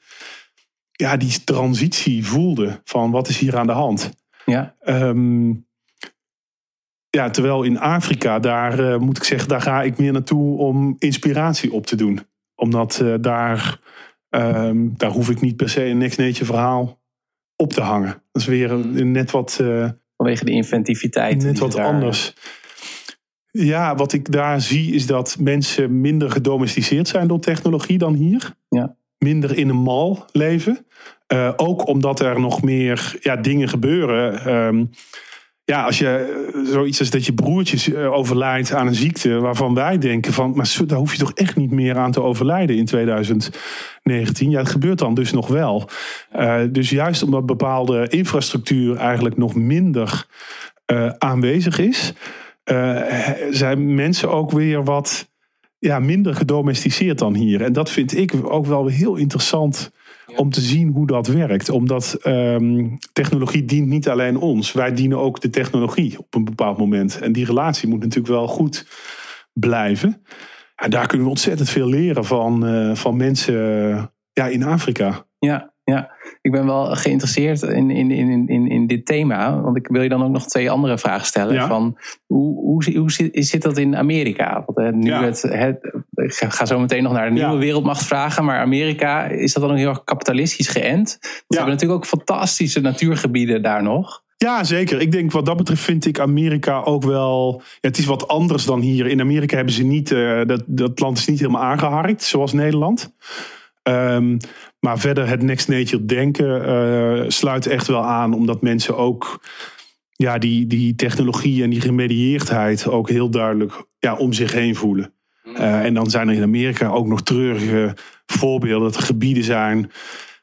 ja, die transitie voelden van wat is hier aan de hand. Ja. Um, ja, terwijl in Afrika, daar uh, moet ik zeggen, daar ga ik meer naartoe om inspiratie op te doen. Omdat uh, daar Um, daar hoef ik niet per se een next nature verhaal op te hangen. Dat is weer een, net wat. Uh, Vanwege de inventiviteit. Net wat daar... anders. Ja, wat ik daar zie is dat mensen minder gedomesticeerd zijn door technologie dan hier. Ja. Minder in een mal leven. Uh, ook omdat er nog meer ja, dingen gebeuren. Um, ja, als je zoiets als dat je broertje overlijdt aan een ziekte waarvan wij denken van, maar daar hoef je toch echt niet meer aan te overlijden in 2019. Ja, het gebeurt dan dus nog wel. Dus juist omdat bepaalde infrastructuur eigenlijk nog minder aanwezig is, zijn mensen ook weer wat ja, minder gedomesticeerd dan hier. En dat vind ik ook wel heel interessant om te zien hoe dat werkt. Omdat um, technologie dient niet alleen ons. Wij dienen ook de technologie op een bepaald moment. En die relatie moet natuurlijk wel goed blijven. En daar kunnen we ontzettend veel leren van, uh, van mensen ja, in Afrika. Ja, ja, ik ben wel geïnteresseerd in, in, in, in, in dit thema. Want ik wil je dan ook nog twee andere vragen stellen. Ja. Van, hoe, hoe, hoe zit, zit dat in Amerika? Want, uh, nu Ja. het, het, ik ga zo meteen nog naar de nieuwe Ja. wereldmacht vragen. Maar Amerika, is dat dan ook heel erg kapitalistisch geënt? Want Ze Ja. hebben natuurlijk ook fantastische natuurgebieden daar nog. Ja, zeker. Ik denk wat dat betreft vind ik Amerika ook wel. Ja, het is wat anders dan hier. In Amerika hebben ze niet. eh, dat, dat land is niet helemaal aangeharkt, zoals Nederland. Ehm, maar verder, het next nature denken eh, sluit echt wel aan, omdat mensen ook. Ja, die, die technologie en die gemedieerdheid ook heel duidelijk ja, om zich heen voelen. Eh, en dan zijn er in Amerika ook nog treurige voorbeelden. Dat er gebieden zijn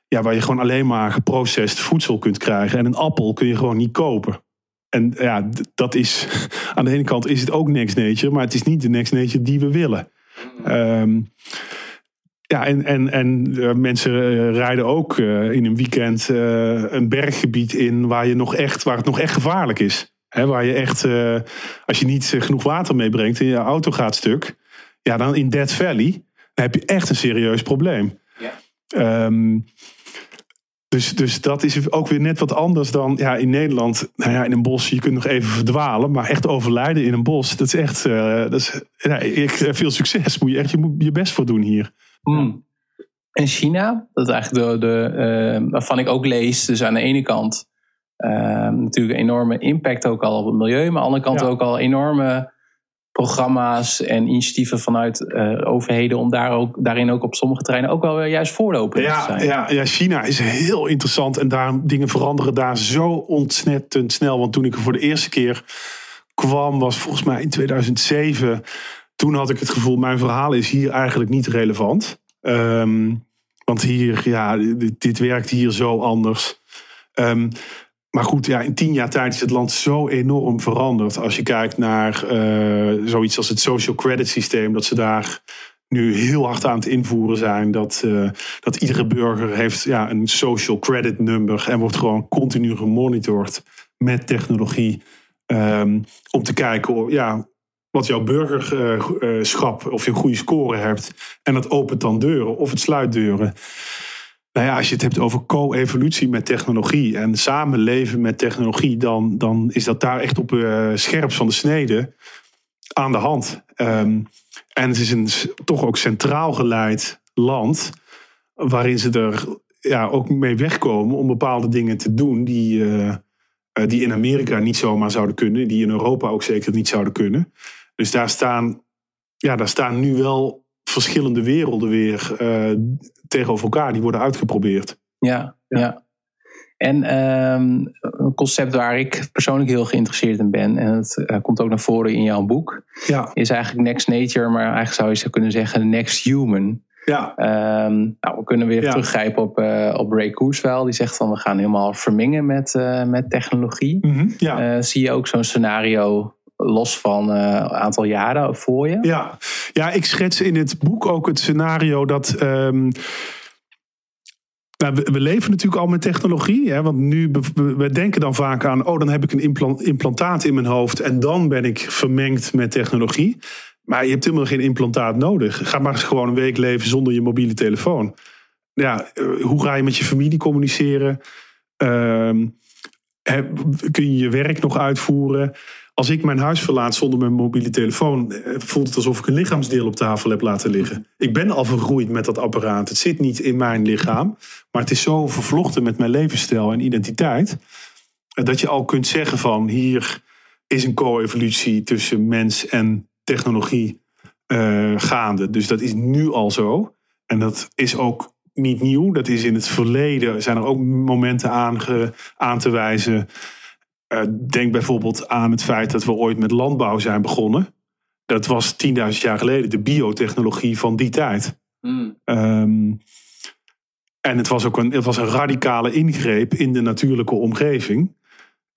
ja, waar je gewoon alleen maar geprocessed voedsel kunt krijgen. En een appel kun je gewoon niet kopen. En ja, dat is. Aan de ene kant is het ook next nature, maar het is niet de next nature die we willen. Ehm, ja, en, en, en eh, mensen eh, rijden ook eh, in een weekend een berggebied in waar, je nog echt, waar het nog echt gevaarlijk is. Hè, waar je echt, als je niet genoeg water meebrengt en je auto gaat stuk, ja, dan in Death Valley, dan heb je echt een serieus probleem. Ehm, dus, dus dat is ook weer net wat anders dan ja, in Nederland. Nou ja, in een bos, je kunt nog even verdwalen. Maar echt overlijden in een bos, dat is echt. dat is, ja, ik, veel succes. Moet je echt je, moet je best voor doen hier. Hmm. En China, dat is eigenlijk de, de, eh, waarvan ik ook lees. Dus aan de ene kant eh, natuurlijk een enorme impact ook al op het milieu. Maar aan de andere kant Ja. ook al enorme programma's en initiatieven vanuit eh, overheden. Om daar ook, daarin ook op sommige terreinen ook wel weer juist voorloper te zijn. ja, ja, China is heel interessant. En daar, dingen veranderen daar zo ontzettend snel. Want toen ik er voor de eerste keer kwam, was volgens mij in 2007. Toen had ik het gevoel, mijn verhaal is hier eigenlijk niet relevant. Ehm, want hier, ja, dit, werkt hier zo anders. Ehm, maar goed, ja, in tien jaar tijd is het land zo enorm veranderd. Als je kijkt naar uh, zoiets als het social credit systeem, dat ze daar nu heel hard aan het invoeren zijn. Dat, uh, dat iedere burger heeft ja, een social credit number en wordt gewoon continu gemonitord met technologie. Um, om te kijken ja, wat jouw burgerschap, of je een goede score hebt. En dat opent dan deuren of het sluit deuren. Nou ja, als je het hebt over co-evolutie met technologie en samenleven met technologie, dan, dan is dat daar echt op uh, scherp van de snede aan de hand. Um, en het is een toch ook centraal geleid land, waarin ze er ja, ook mee wegkomen om bepaalde dingen te doen die, die in Amerika niet zomaar zouden kunnen, die in Europa ook zeker niet zouden kunnen. Dus daar staan, ja, daar staan nu wel verschillende werelden weer uh, tegenover elkaar. Die worden uitgeprobeerd. Ja, ja. En um, een concept waar ik persoonlijk heel geïnteresseerd in ben, en het uh, komt ook naar voren in jouw boek, ja. is eigenlijk Next Nature, maar eigenlijk zou je zo kunnen zeggen Next Human. Ja. Um, nou, we kunnen weer ja. teruggrijpen op, uh, op Ray Kurzweil. Die zegt van we gaan helemaal vermengen met, uh, met technologie. Mm -hmm, ja. zie je ook zo'n scenario los van een uh, aantal jaren voor je? Ja. ja, ik schets in het boek ook het scenario dat. Um, nou, we, leven natuurlijk al met technologie. Hè, want nu, we denken dan vaak aan, oh, dan heb ik een implant, implantaat in mijn hoofd en dan ben ik vermengd met technologie. Maar je hebt helemaal geen implantaat nodig. Ga maar gewoon een week leven zonder je mobiele telefoon. Ja, eh, hoe ga je met je familie communiceren? Uh, kun je je werk nog uitvoeren? Als ik mijn huis verlaat zonder mijn mobiele telefoon, eh, voelt het alsof ik een lichaamsdeel op tafel heb laten liggen. Ik ben al vergroeid met dat apparaat. Het zit niet in mijn lichaam, maar het is zo vervlochten met mijn levensstijl en identiteit. Eh, dat je al kunt zeggen van hier is een co-evolutie tussen mens en technologie uh, gaande. Dus dat is nu al zo. En dat is ook niet nieuw. Dat is in het verleden. Zijn er ook momenten aan te wijzen uh, denk bijvoorbeeld aan het feit dat we ooit met landbouw zijn begonnen. Dat was 10.000 jaar geleden de biotechnologie van die tijd. Mm. Um, en het was ook een, het was een radicale ingreep in de natuurlijke omgeving.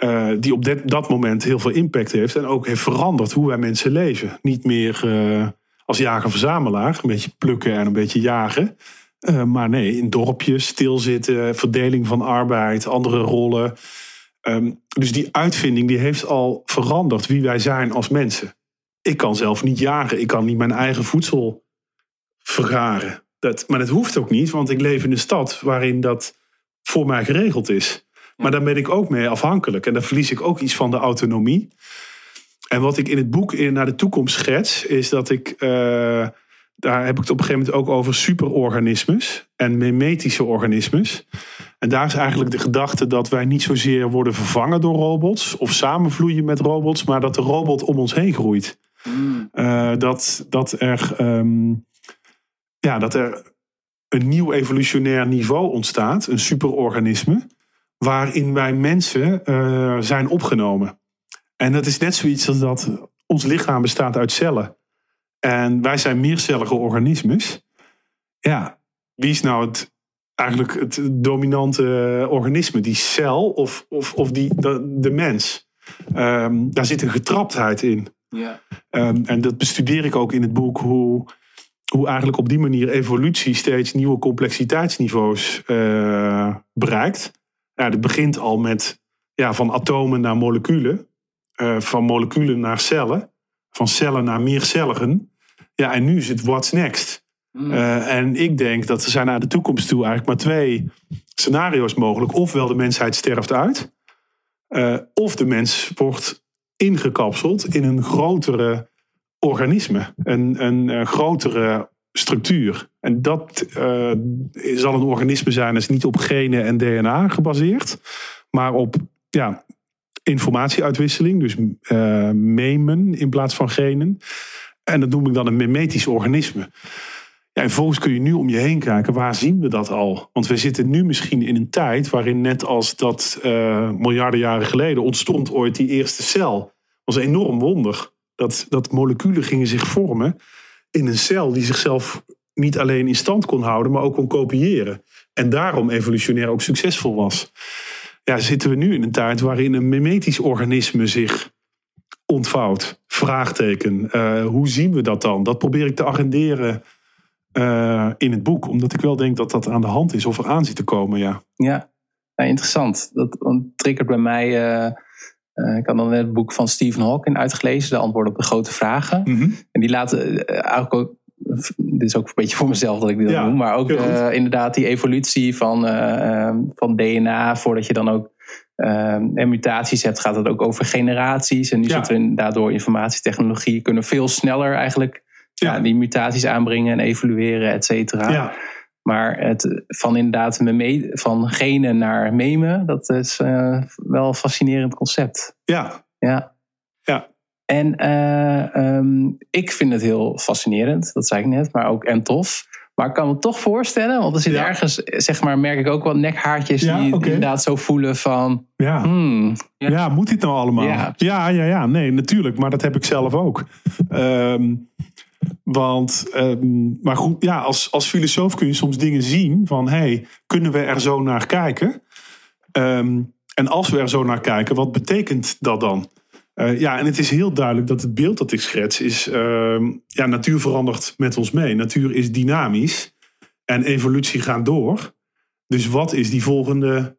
Uh, die op dit, dat moment heel veel impact heeft. En ook heeft veranderd hoe wij mensen leven. Niet meer uh, als jager-verzamelaar. Een beetje plukken en een beetje jagen. Uh, maar nee, in dorpjes, stilzitten, verdeling van arbeid, andere rollen. Um, dus die uitvinding die heeft al veranderd wie wij zijn als mensen. Ik kan zelf niet jagen, ik kan niet mijn eigen voedsel vergaren. Dat, maar dat hoeft ook niet, want ik leef in een stad waarin dat voor mij geregeld is. Maar daar ben ik ook mee afhankelijk en dan verlies ik ook iets van de autonomie. En wat ik in het boek in naar de toekomst schets, is dat ik. Uh, daar heb ik het op een gegeven moment ook over superorganismes en memetische organismes. En daar is eigenlijk de gedachte dat wij niet zozeer worden vervangen door robots of samenvloeien met robots, maar dat de robot om ons heen groeit. Mm. Uh, dat, dat, er, um, ja, dat er een nieuw evolutionair niveau ontstaat, een superorganisme, waarin wij mensen uh, zijn opgenomen. En dat is net zoiets als dat ons lichaam bestaat uit cellen. En wij zijn meercellige organismes. Ja, wie is nou het, eigenlijk het dominante organisme? Die cel of, of, of die, de, de mens? Um, daar zit een getraptheid in. Ja. Um, en dat bestudeer ik ook in het boek, hoe, hoe eigenlijk op die manier evolutie steeds nieuwe complexiteitsniveaus uh, bereikt. Ja, dat begint al met ja, van atomen naar moleculen, uh, van moleculen naar cellen, van cellen naar meercelligen. Ja, en nu is het what's next. Mm. Uh, en ik denk dat er zijn naar de toekomst toe eigenlijk maar twee scenario's mogelijk. Ofwel de mensheid sterft uit, uh, of de mens wordt ingekapseld in een grotere organisme, een, een, grotere structuur. En dat uh, zal een organisme zijn dat is niet op genen en DNA gebaseerd, maar op ja, informatieuitwisseling, dus memen in plaats van genen. En dat noem ik dan een memetisch organisme. En volgens kun je nu om je heen kijken, waar zien we dat al? Want we zitten nu misschien in een tijd waarin net als dat uh, miljarden jaren geleden ontstond ooit die eerste cel. Was een enorm wonder. Dat, dat moleculen gingen zich vormen in een cel die zichzelf niet alleen in stand kon houden, maar ook kon kopiëren. En daarom evolutionair ook succesvol was. ja, zitten we nu in een tijd waarin een memetisch organisme zich ontvouwt. Vraagteken. Uh, hoe zien we dat dan? Dat probeer ik te agenderen uh, in het boek. Omdat ik wel denk dat dat aan de hand is of er aan zit te komen. Ja, ja. ja interessant. Dat triggert bij mij... Uh, ik had dan net het boek van Stephen Hawking uitgelezen, de antwoorden op de grote vragen. Mm -hmm. En die laten eigenlijk ook dit is ook een beetje voor mezelf dat ik dit ja, doe, maar ook uh, inderdaad die evolutie van, uh, van DNA, voordat je dan ook uh, mutaties hebt, gaat het ook over generaties. En nu ja. zitten we daardoor informatietechnologie, kunnen veel sneller eigenlijk ja. die mutaties aanbrengen en evolueren, et cetera. Ja. Maar het van inderdaad van genen naar memen, dat is wel een fascinerend concept. Ja. Ja. Ja. En uh, um, ik vind het heel fascinerend, dat zei ik net, maar ook en tof. Maar ik kan me toch voorstellen, want er zit ja. ergens, zeg maar, merk ik ook wel nekhaartjes ja, die okay. inderdaad zo voelen van. Ja. Hmm, ja. ja. moet dit nou allemaal? Ja. ja, ja, ja, nee, natuurlijk, maar dat heb ik zelf ook. Um, want, um, maar goed, ja, als, als filosoof kun je soms dingen zien van, hey, kunnen we er zo naar kijken? Um, en als we er zo naar kijken, wat betekent dat dan? Uh, ja, en het is heel duidelijk dat het beeld dat ik schets is... Uh, ja, natuur verandert met ons mee. Natuur is dynamisch en evolutie gaat door. Dus wat is die volgende,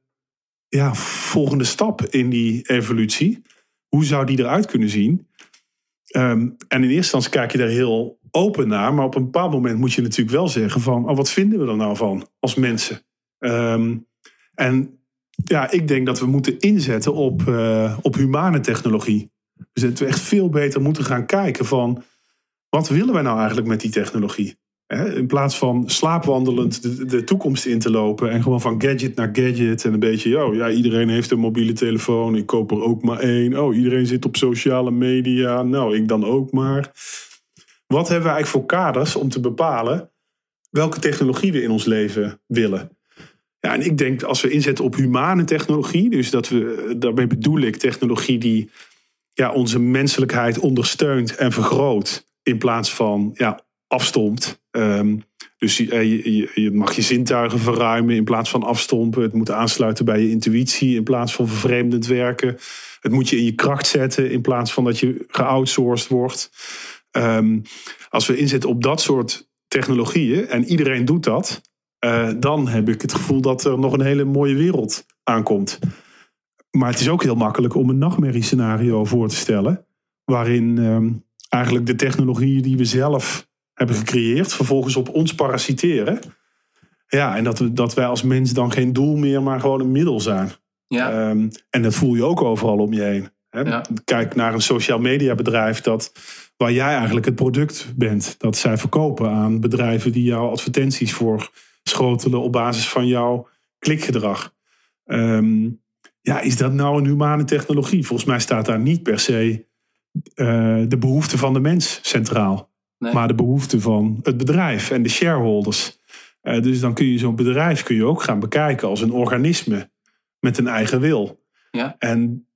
ja, volgende stap in die evolutie? Hoe zou die eruit kunnen zien? Um, en in eerste instantie kijk je daar heel open naar. Maar op een bepaald moment moet je natuurlijk wel zeggen van... Oh, wat vinden we er nou van als mensen? Um, en ja, ik denk dat we moeten inzetten op, uh, op humane technologie. Dus dat we echt veel beter moeten gaan kijken van wat willen wij nou eigenlijk met die technologie? In plaats van slaapwandelend de, toekomst in te lopen en gewoon van gadget naar gadget en een beetje, oh ja, iedereen heeft een mobiele telefoon, ik koop er ook maar één. Oh, iedereen zit op sociale media, nou, ik dan ook maar. Wat hebben we eigenlijk voor kaders om te bepalen welke technologie we in ons leven willen? Ja, en ik denk als we inzetten op humane technologie, dus dat we, daarmee bedoel ik technologie die ja, onze menselijkheid ondersteunt en vergroot, in plaats van ja, afstomt. Um, dus je, je, je, mag je zintuigen verruimen in plaats van afstompen. Het moet aansluiten bij je intuïtie in plaats van vervreemdend werken. Het moet je in je kracht zetten in plaats van dat je geoutsourced wordt. Um, als we inzetten op dat soort technologieën en iedereen doet dat, uh, dan heb ik het gevoel dat er nog een hele mooie wereld aankomt. Maar het is ook heel makkelijk om een nachtmerriescenario voor te stellen. Waarin um, eigenlijk de technologieën die we zelf hebben gecreëerd, vervolgens op ons parasiteren. Ja, en dat, dat wij als mens dan geen doel meer, maar gewoon een middel zijn. Ja. Um, en dat voel je ook overal om je heen. Hè? Ja. Kijk naar een social media bedrijf dat, waar jij eigenlijk het product bent. Dat zij verkopen aan bedrijven die jouw advertenties voor schotelen op basis van jouw klikgedrag. Um, ja, is dat nou een humane technologie? Volgens mij staat daar niet per se uh, de behoefte van de mens centraal. Nee. Maar de behoefte van het bedrijf en de shareholders. Uh, dus dan kun je zo'n bedrijf kun je ook gaan bekijken als een organisme met een eigen wil. Ja. En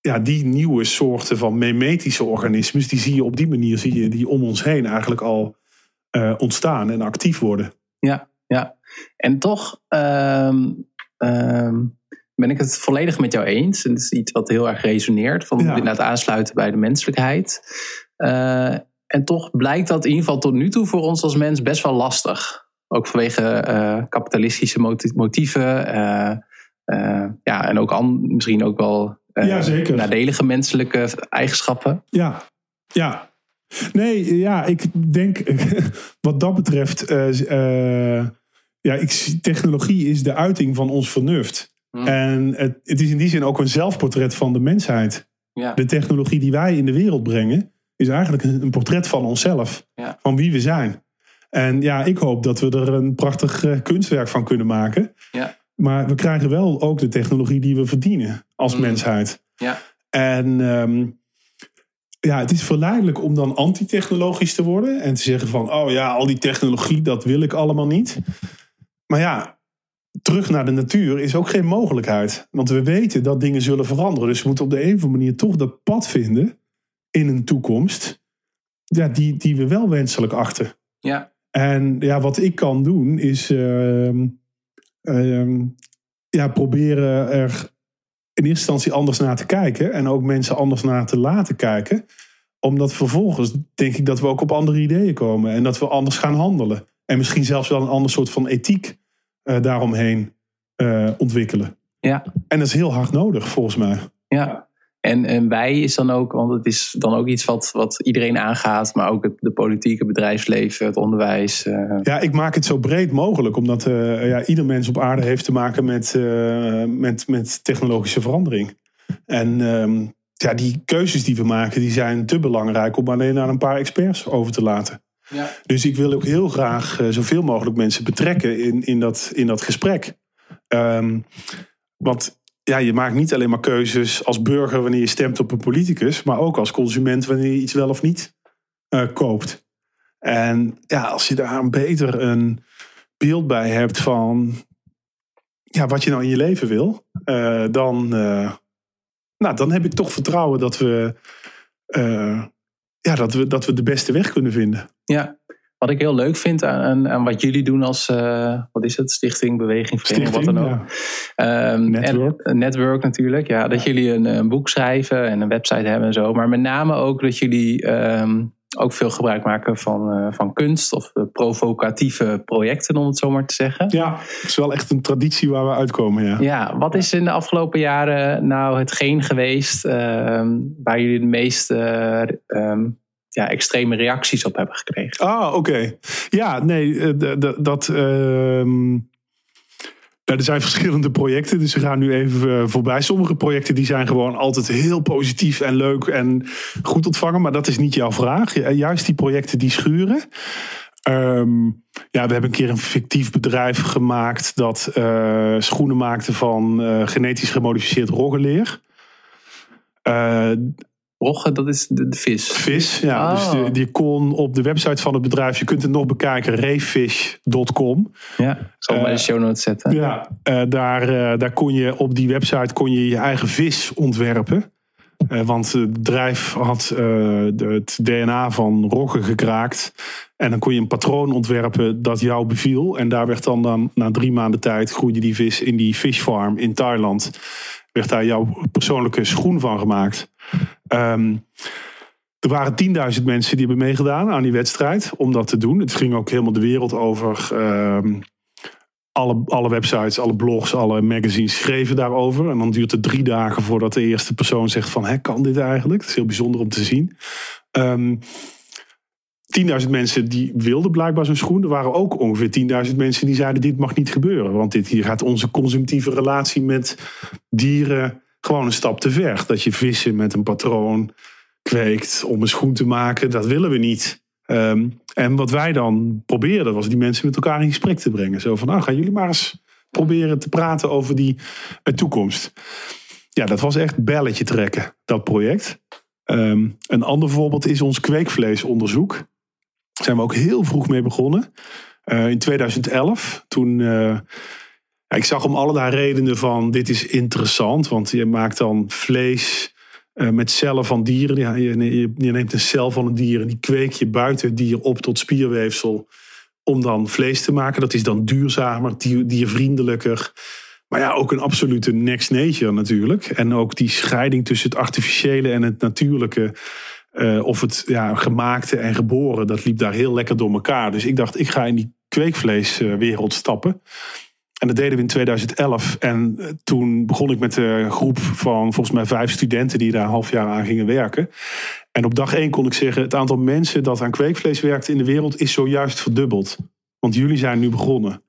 ja, die nieuwe soorten van memetische organismes, die zie je op die manier, zie je die om ons heen eigenlijk al uh, ontstaan en actief worden. Ja, ja. En toch, um, um, ben ik het volledig met jou eens. En het is iets wat heel erg resoneert. Van ja. inderdaad aansluiten bij de menselijkheid. Uh, en toch blijkt dat in ieder geval tot nu toe voor ons als mens best wel lastig. Ook vanwege uh, kapitalistische motieven. Uh, ja, en ook an, misschien ook wel ja, zeker. nadelige menselijke eigenschappen. Ja, ja. Nee, ja, ik denk wat dat betreft. ja, ik, technologie is de uiting van ons vernuft. Mm. En het, het, is in die zin ook een zelfportret van de mensheid. Ja. De technologie die wij in de wereld brengen, is eigenlijk een, portret van onszelf. Ja. Van wie we zijn. En ja, ik hoop dat we er een prachtig uh, kunstwerk van kunnen maken. Ja. Maar we krijgen wel ook de technologie die we verdienen als mm. mensheid. Ja. En um, ja, het is verleidelijk om dan antitechnologisch te worden. En te zeggen van, oh ja, al die technologie, dat wil ik allemaal niet. Maar ja, terug naar de natuur is ook geen mogelijkheid. Want we weten dat dingen zullen veranderen. Dus we moeten op de een of andere manier toch dat pad vinden in een toekomst. Ja, die, die we wel wenselijk achten. Ja. En ja, wat ik kan doen is uh, uh, ja, proberen er in eerste instantie anders naar te kijken. En ook mensen anders naar te laten kijken. Omdat vervolgens denk ik dat we ook op andere ideeën komen. En dat we anders gaan handelen. En misschien zelfs wel een ander soort van ethiek uh, daaromheen uh, ontwikkelen. Ja. En dat is heel hard nodig volgens mij. Ja. En, en wij is dan ook, want het is dan ook iets wat, wat iedereen aangaat, maar ook het de politiek, het bedrijfsleven, het onderwijs. Uh... Ja, ik maak het zo breed mogelijk, omdat uh, ja, ieder mens op aarde heeft te maken met, uh, met, met technologische verandering. En um, ja, die keuzes die we maken, die zijn te belangrijk om alleen aan een paar experts over te laten. Ja. Dus ik wil ook heel graag zoveel mogelijk mensen betrekken in, in, dat, in dat gesprek. Um, want ja, je maakt niet alleen maar keuzes als burger wanneer je stemt op een politicus, maar ook als consument wanneer je iets wel of niet uh, koopt. En ja, als je daar beter een beeld bij hebt van ja, wat je nou in je leven wil, uh, dan, uh, nou, dan heb ik toch vertrouwen dat we, ja, dat, we, dat we de beste weg kunnen vinden. Ja, wat ik heel leuk vind aan, aan wat jullie doen als, uh, wat is het, stichting, beweging, vereniging, wat dan ook. Ja. Um, network. network natuurlijk, ja. Dat jullie een, een, boek schrijven en een website hebben en zo. Maar met name ook dat jullie um, ook veel gebruik maken van, uh, van kunst of uh, provocatieve projecten, om het zo maar te zeggen. Ja, het is wel echt een traditie waar we uitkomen, ja. Ja, wat is in de afgelopen jaren nou hetgeen geweest ehm, waar jullie de meeste ja, extreme reacties op hebben gekregen. Ah, oké. Ja, nee, eh, dat. Uh, er zijn verschillende projecten, dus we gaan nu even eh, voorbij. Sommige projecten die zijn gewoon altijd heel positief en leuk en goed ontvangen, maar dat is niet jouw vraag. Juist die projecten die schuren. Um, ja, we hebben een keer een fictief bedrijf gemaakt dat uh, schoenen maakte van genetisch gemodificeerd roggenleer. Uh, Rogge, dat is de, de vis. Vis, ja. Dus die, die, kon op de website van het bedrijf, je kunt het nog bekijken, reefish.com. Ja, zal uh, bij de show notes zetten. Ja, uh, daar, uh, daar kon je op die website kon je, je eigen vis ontwerpen. want het bedrijf had het DNA van rogge gekraakt. En dan kon je een patroon ontwerpen dat jou beviel. En daar werd dan, dan na drie maanden tijd groeide die vis in die fishfarm in Thailand. Werd daar jouw persoonlijke schoen van gemaakt. Um, er waren 10.000 mensen die hebben meegedaan aan die wedstrijd om dat te doen. Het ging ook helemaal de wereld over. Um, alle, alle websites, alle blogs, alle magazines schreven daarover. En dan duurt het drie dagen voordat de eerste persoon zegt van... Hé, kan dit eigenlijk? Het is heel bijzonder om te zien. Um, 10.000 mensen die wilden blijkbaar zo'n schoen. Er waren ook ongeveer 10.000 mensen die zeiden dit mag niet gebeuren. Want dit, hier gaat onze consumptieve relatie met dieren gewoon een stap te ver. Dat je vissen met een patroon kweekt om een schoen te maken, dat willen we niet. Um, en wat wij dan probeerden was die mensen met elkaar in gesprek te brengen. Zo van, nou gaan jullie maar eens proberen te praten over die uh, toekomst. Ja, dat was echt belletje trekken, dat project. Um, een ander voorbeeld is ons kweekvleesonderzoek. Daar zijn we ook heel vroeg mee begonnen. Uh, in 2011, toen... Uh, ik zag om allerlei redenen van dit is interessant. Want je maakt dan vlees uh, met cellen van dieren. Je, neemt een cel van een dier en die kweek je buiten het dier op tot spierweefsel. Om dan vlees te maken. Dat is dan duurzamer, dier, diervriendelijker. Maar ja, ook een absolute next nature natuurlijk. En ook die scheiding tussen het artificiële en het natuurlijke. Uh, of het ja, gemaakte en geboren, dat liep daar heel lekker door elkaar. Dus ik dacht, ik ga in die kweekvleeswereld stappen. En dat deden we in 2011. En eh, toen begon ik met een groep van volgens mij vijf studenten die daar een half jaar aan gingen werken. En op dag één kon ik zeggen: het aantal mensen dat aan kweekvlees werkte in de wereld is zojuist verdubbeld. Want jullie zijn nu begonnen.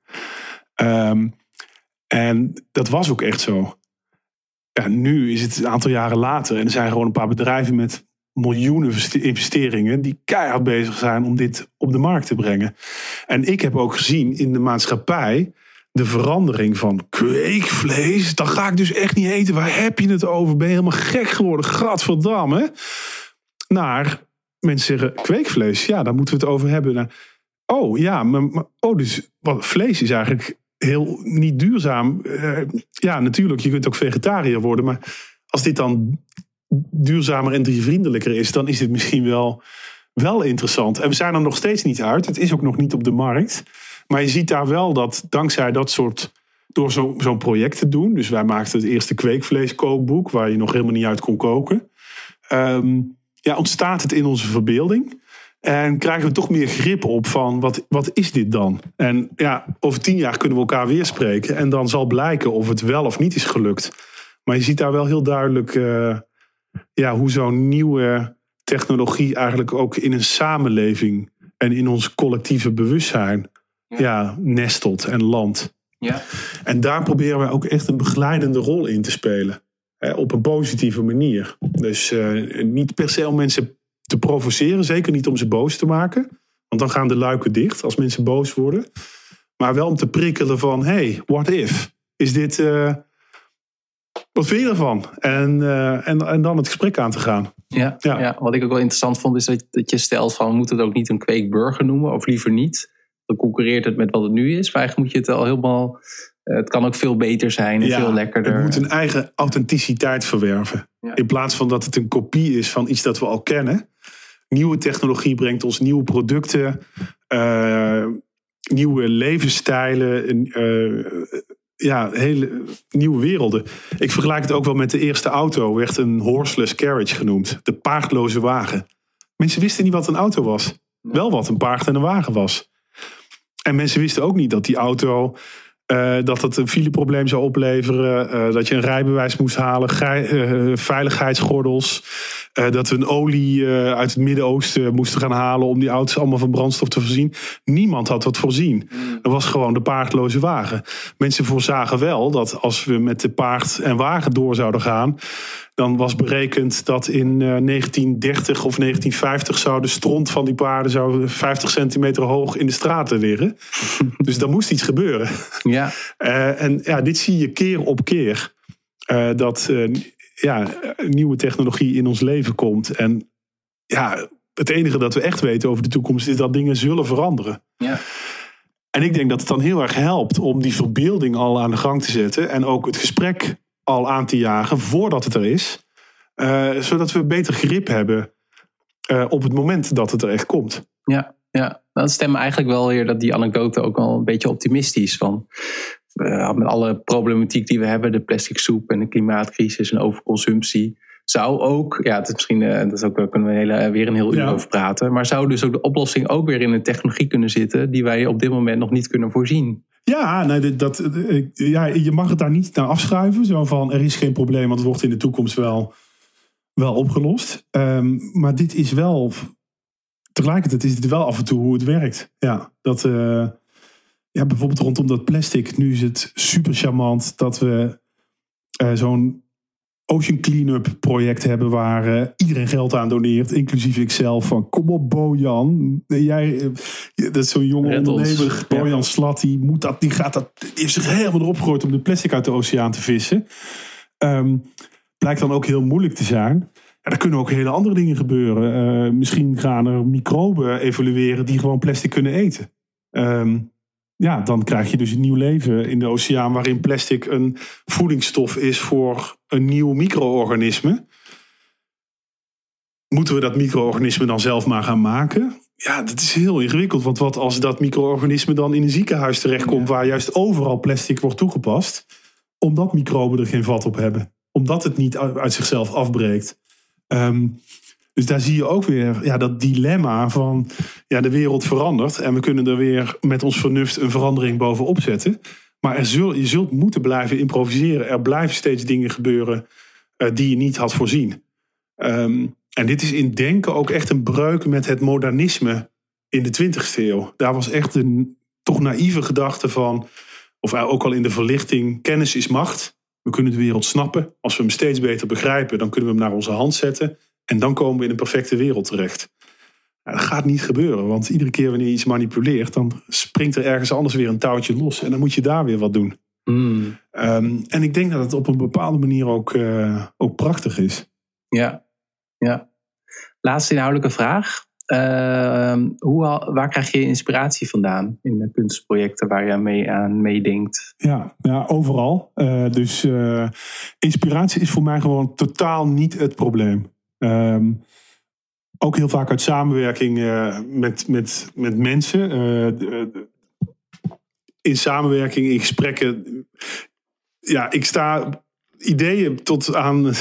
Um, en dat was ook echt zo. Ja, nu is het een aantal jaren later en er zijn gewoon een paar bedrijven met miljoenen investeringen die keihard bezig zijn om dit op de markt te brengen. En ik heb ook gezien in de maatschappij de verandering van kweekvlees. Dan ga ik dus echt niet eten. Waar heb je het over? Ben je helemaal gek geworden? Gadverdamme. Naar mensen zeggen kweekvlees. Ja, daar moeten we het over hebben. Nou, oh ja, maar, oh, dus wat, vlees is eigenlijk heel niet duurzaam. Uh, ja, natuurlijk, je kunt ook vegetariër worden. Maar als dit dan duurzamer en diervriendelijker is, dan is dit misschien wel, wel interessant. En we zijn er nog steeds niet uit. Het is ook nog niet op de markt. Maar je ziet daar wel dat dankzij dat soort door zo'n project te doen. Dus wij maakten het eerste kweekvleeskookboek, waar je nog helemaal niet uit kon koken. Ehm, ja, ontstaat het in onze verbeelding. En krijgen we toch meer grip op van wat, wat is dit dan? En ja, over tien jaar kunnen we elkaar weer spreken. En dan zal blijken of het wel of niet is gelukt. Maar je ziet daar wel heel duidelijk uh, ja, hoe zo'n nieuwe technologie eigenlijk ook in een samenleving en in ons collectieve bewustzijn ja. nestelt en landt. Ja. En daar proberen we ook echt een begeleidende rol in te spelen. Hè, op een positieve manier. Dus uh, niet per se om mensen te provoceren, zeker niet om ze boos te maken. Want dan gaan de luiken dicht als mensen boos worden. Maar wel om te prikkelen van, hey, what if? Is dit, uh, wat vind je ervan? En, uh, en, en dan het gesprek aan te gaan. Ja, ja. ja. wat ik ook wel interessant vond is dat, dat je stelt van, we moeten het ook niet een kweekburger noemen, of liever niet. Dan concurreert het met wat het nu is. Maar eigenlijk moet je het al helemaal eh, het kan ook veel beter zijn en veel lekkerder. Het moet een eigen authenticiteit verwerven. In plaats van dat het een kopie is van iets dat we al kennen. Nieuwe technologie brengt ons nieuwe producten, uh, nieuwe levensstijlen, uh, ja, hele nieuwe werelden. Ik vergelijk het ook wel met de eerste auto, werd een horseless carriage genoemd. De paardloze wagen. Mensen wisten niet wat een auto was. Wel wat een paard en een wagen was. En mensen wisten ook niet dat die auto uh, dat het een fileprobleem zou opleveren. Uh, dat je een rijbewijs moest halen. Uh, veiligheidsgordels. Dat we een olie uit het Midden-Oosten moesten gaan halen. om die auto's allemaal van brandstof te voorzien. Niemand had dat voorzien. Dat was gewoon de paardloze wagen. Mensen voorzagen wel dat als we met de paard en wagen door zouden gaan dan was berekend dat in 1930 of 1950 zou de stront van die paarden zou 50 centimeter hoog in de straten liggen. dus dan moest iets gebeuren. Ja. Uh, en ja, dit zie je keer op keer. Uh, dat uh, ja, nieuwe technologie in ons leven komt. En ja, het enige dat we echt weten over de toekomst is dat dingen zullen veranderen. Ja. En ik denk dat het dan heel erg helpt om die verbeelding al aan de gang te zetten. En ook het gesprek al aan te jagen voordat het er is. Uh, zodat we beter grip hebben uh, op het moment dat het er echt komt. Ja, ja. dan stemmen eigenlijk wel weer dat die anekdote ook al een beetje optimistisch. Van, uh, met alle problematiek die we hebben, de plastic soep en de klimaatcrisis en overconsumptie. Zou ook, ja, het is misschien, dat is ook, daar kunnen we hele, weer een heel uur over praten. Maar zou dus ook de oplossing ook weer in een technologie kunnen zitten die wij op dit moment nog niet kunnen voorzien? Ja, nee, dat, ja, je mag het daar niet naar afschuiven. Zo van, er is geen probleem, want het wordt in de toekomst wel, wel opgelost. Um, maar dit is wel, tegelijkertijd is het wel af en toe hoe het werkt. Ja, dat, uh, ja bijvoorbeeld rondom dat plastic. Nu is het super charmant dat we uh, zo'n Ocean Cleanup project hebben waar uh, iedereen geld aan doneert, inclusief ikzelf. Van kom op Bojan, jij, uh, dat is zo'n jonge ondernemer, Bojan ja. Slat, die, moet dat, die, gaat dat, die heeft zich helemaal erop gegooid om de plastic uit de oceaan te vissen. Um, blijkt dan ook heel moeilijk te zijn. Ja, er kunnen ook hele andere dingen gebeuren. Misschien gaan er microben evolueren die gewoon plastic kunnen eten. Um, ja, dan krijg je dus een nieuw leven in de oceaan waarin plastic een voedingsstof is voor een nieuw micro-organisme. Moeten we dat micro-organisme dan zelf maar gaan maken? Ja, dat is heel ingewikkeld. Want wat als dat micro-organisme dan in een ziekenhuis terechtkomt waar juist overal plastic wordt toegepast, omdat microben er geen vat op hebben, omdat het niet uit zichzelf afbreekt. Um, dus daar zie je ook weer ja, dat dilemma van ja, de wereld verandert. En we kunnen er weer met ons vernuft een verandering bovenop zetten. Maar er zul, je zult moeten blijven improviseren. Er blijven steeds dingen gebeuren uh, die je niet had voorzien. Um, en dit is in denken ook echt een breuk met het modernisme in de 20e eeuw. Daar was echt een toch naïeve gedachte van, of ook al in de verlichting, kennis is macht. We kunnen de wereld snappen. Als we hem steeds beter begrijpen, dan kunnen we hem naar onze hand zetten. En dan komen we in een perfecte wereld terecht. dat gaat niet gebeuren, want iedere keer wanneer je iets manipuleert, dan springt er ergens anders weer een touwtje los. En dan moet je daar weer wat doen. Mm. Um, en ik denk dat het op een bepaalde manier ook, uh, ook prachtig is. Ja, ja. Laatste inhoudelijke vraag. Uh, hoe, waar krijg je inspiratie vandaan in de kunstprojecten waar je mee aan meedenkt? Ja, ja overal. Uh, dus uh, inspiratie is voor mij gewoon totaal niet het probleem. Um, ook heel vaak uit samenwerking uh, met, met, met mensen. Uh, in samenwerking, in gesprekken, ja, ik sta ideeën tot aan.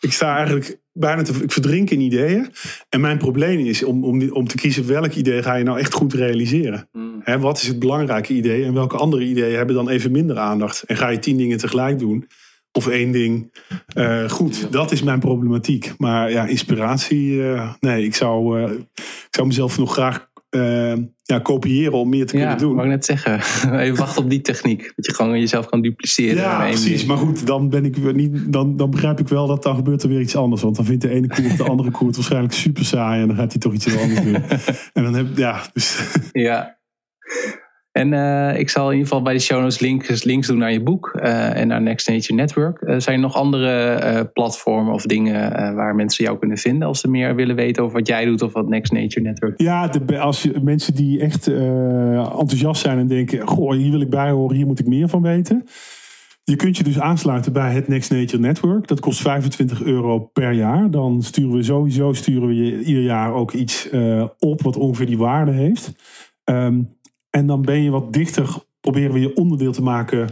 Ik sta eigenlijk bijna te. Ik verdrink in ideeën. En mijn probleem is om, om, om te kiezen welk idee ga je nou echt goed realiseren. Mm. wat is het belangrijke idee en welke andere ideeën hebben dan even minder aandacht? En ga je tien dingen tegelijk doen? Of één ding. Uh, goed, dat is mijn problematiek. Maar ja, inspiratie. Uh, nee, ik zou, uh, ik zou mezelf nog graag ja, kopiëren om meer te kunnen doen. Ja, ik net zeggen. Even wachten op die techniek. Dat je gewoon jezelf kan dupliceren. Ja, precies. Maar goed, dan, ben ik niet, dan, dan begrijp ik wel dat dan gebeurt er weer iets anders. Want dan vindt de ene koer de andere koer waarschijnlijk super saai. En dan gaat hij toch iets anders doen. en dan heb ja. Dus. Ja. En uh, ik zal in ieder geval bij de show notes links, links doen naar je boek uh, en naar Next Nature Network. Uh, zijn er nog andere platformen of dingen waar mensen jou kunnen vinden als ze meer willen weten over wat jij doet of wat Next Nature Network Ja, de, als je, mensen die echt enthousiast zijn en denken, goh, hier wil ik bij horen, hier moet ik meer van weten. Je kunt je dus aansluiten bij het Next Nature Network. Dat kost 25 euro per jaar. Dan sturen we sowieso sturen we je ieder jaar ook iets op wat ongeveer die waarde heeft. Um, en dan ben je wat dichter, proberen we je onderdeel te maken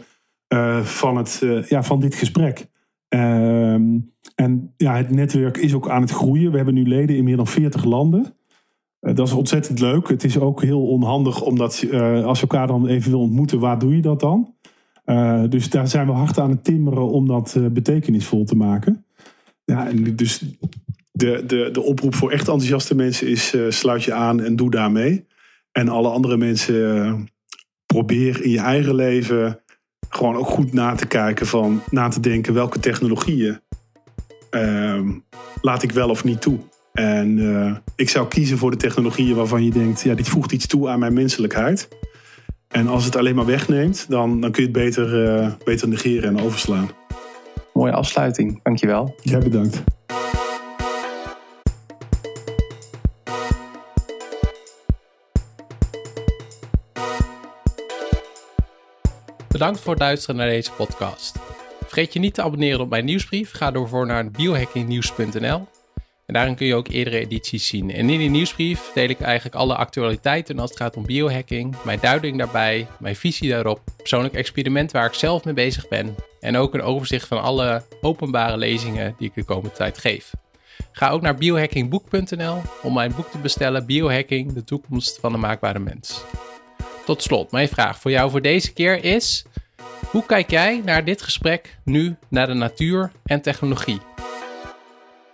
uh, van, het, uh, ja, van dit gesprek. Ehm, en ja, het netwerk is ook aan het groeien. We hebben nu leden in meer dan 40 landen. Uh, dat is ontzettend leuk. Het is ook heel onhandig, omdat als je elkaar dan even wil ontmoeten, waar doe je dat dan? dus daar zijn we hard aan het timmeren om dat betekenisvol te maken. Ja, en dus de, de, de oproep voor echt enthousiaste mensen is: sluit je aan en doe daarmee. En alle andere mensen eh, probeer in je eigen leven gewoon ook goed na te kijken van na te denken welke technologieën uh, laat ik wel of niet toe. En uh, ik zou kiezen voor de technologieën waarvan je denkt, ja, dit voegt iets toe aan mijn menselijkheid. En als het alleen maar wegneemt, dan, dan kun je het beter, uh, beter negeren en overslaan. Mooie afsluiting, dankjewel. Jij bedankt. Bedankt voor het luisteren naar deze podcast. Vergeet je niet te abonneren op mijn nieuwsbrief. Ga door voor naar biohackingnieuws.nl. En daarin kun je ook eerdere edities zien. En in die nieuwsbrief deel ik eigenlijk alle actualiteiten als het gaat om biohacking, mijn duiding daarbij, mijn visie daarop, persoonlijk experiment waar ik zelf mee bezig ben en ook een overzicht van alle openbare lezingen die ik de komende tijd geef. Ga ook naar biohackingboek.nl om mijn boek te bestellen Biohacking, de toekomst van de maakbare mens. Tot slot, mijn vraag voor jou voor deze keer is: hoe kijk jij naar dit gesprek nu naar de natuur en technologie?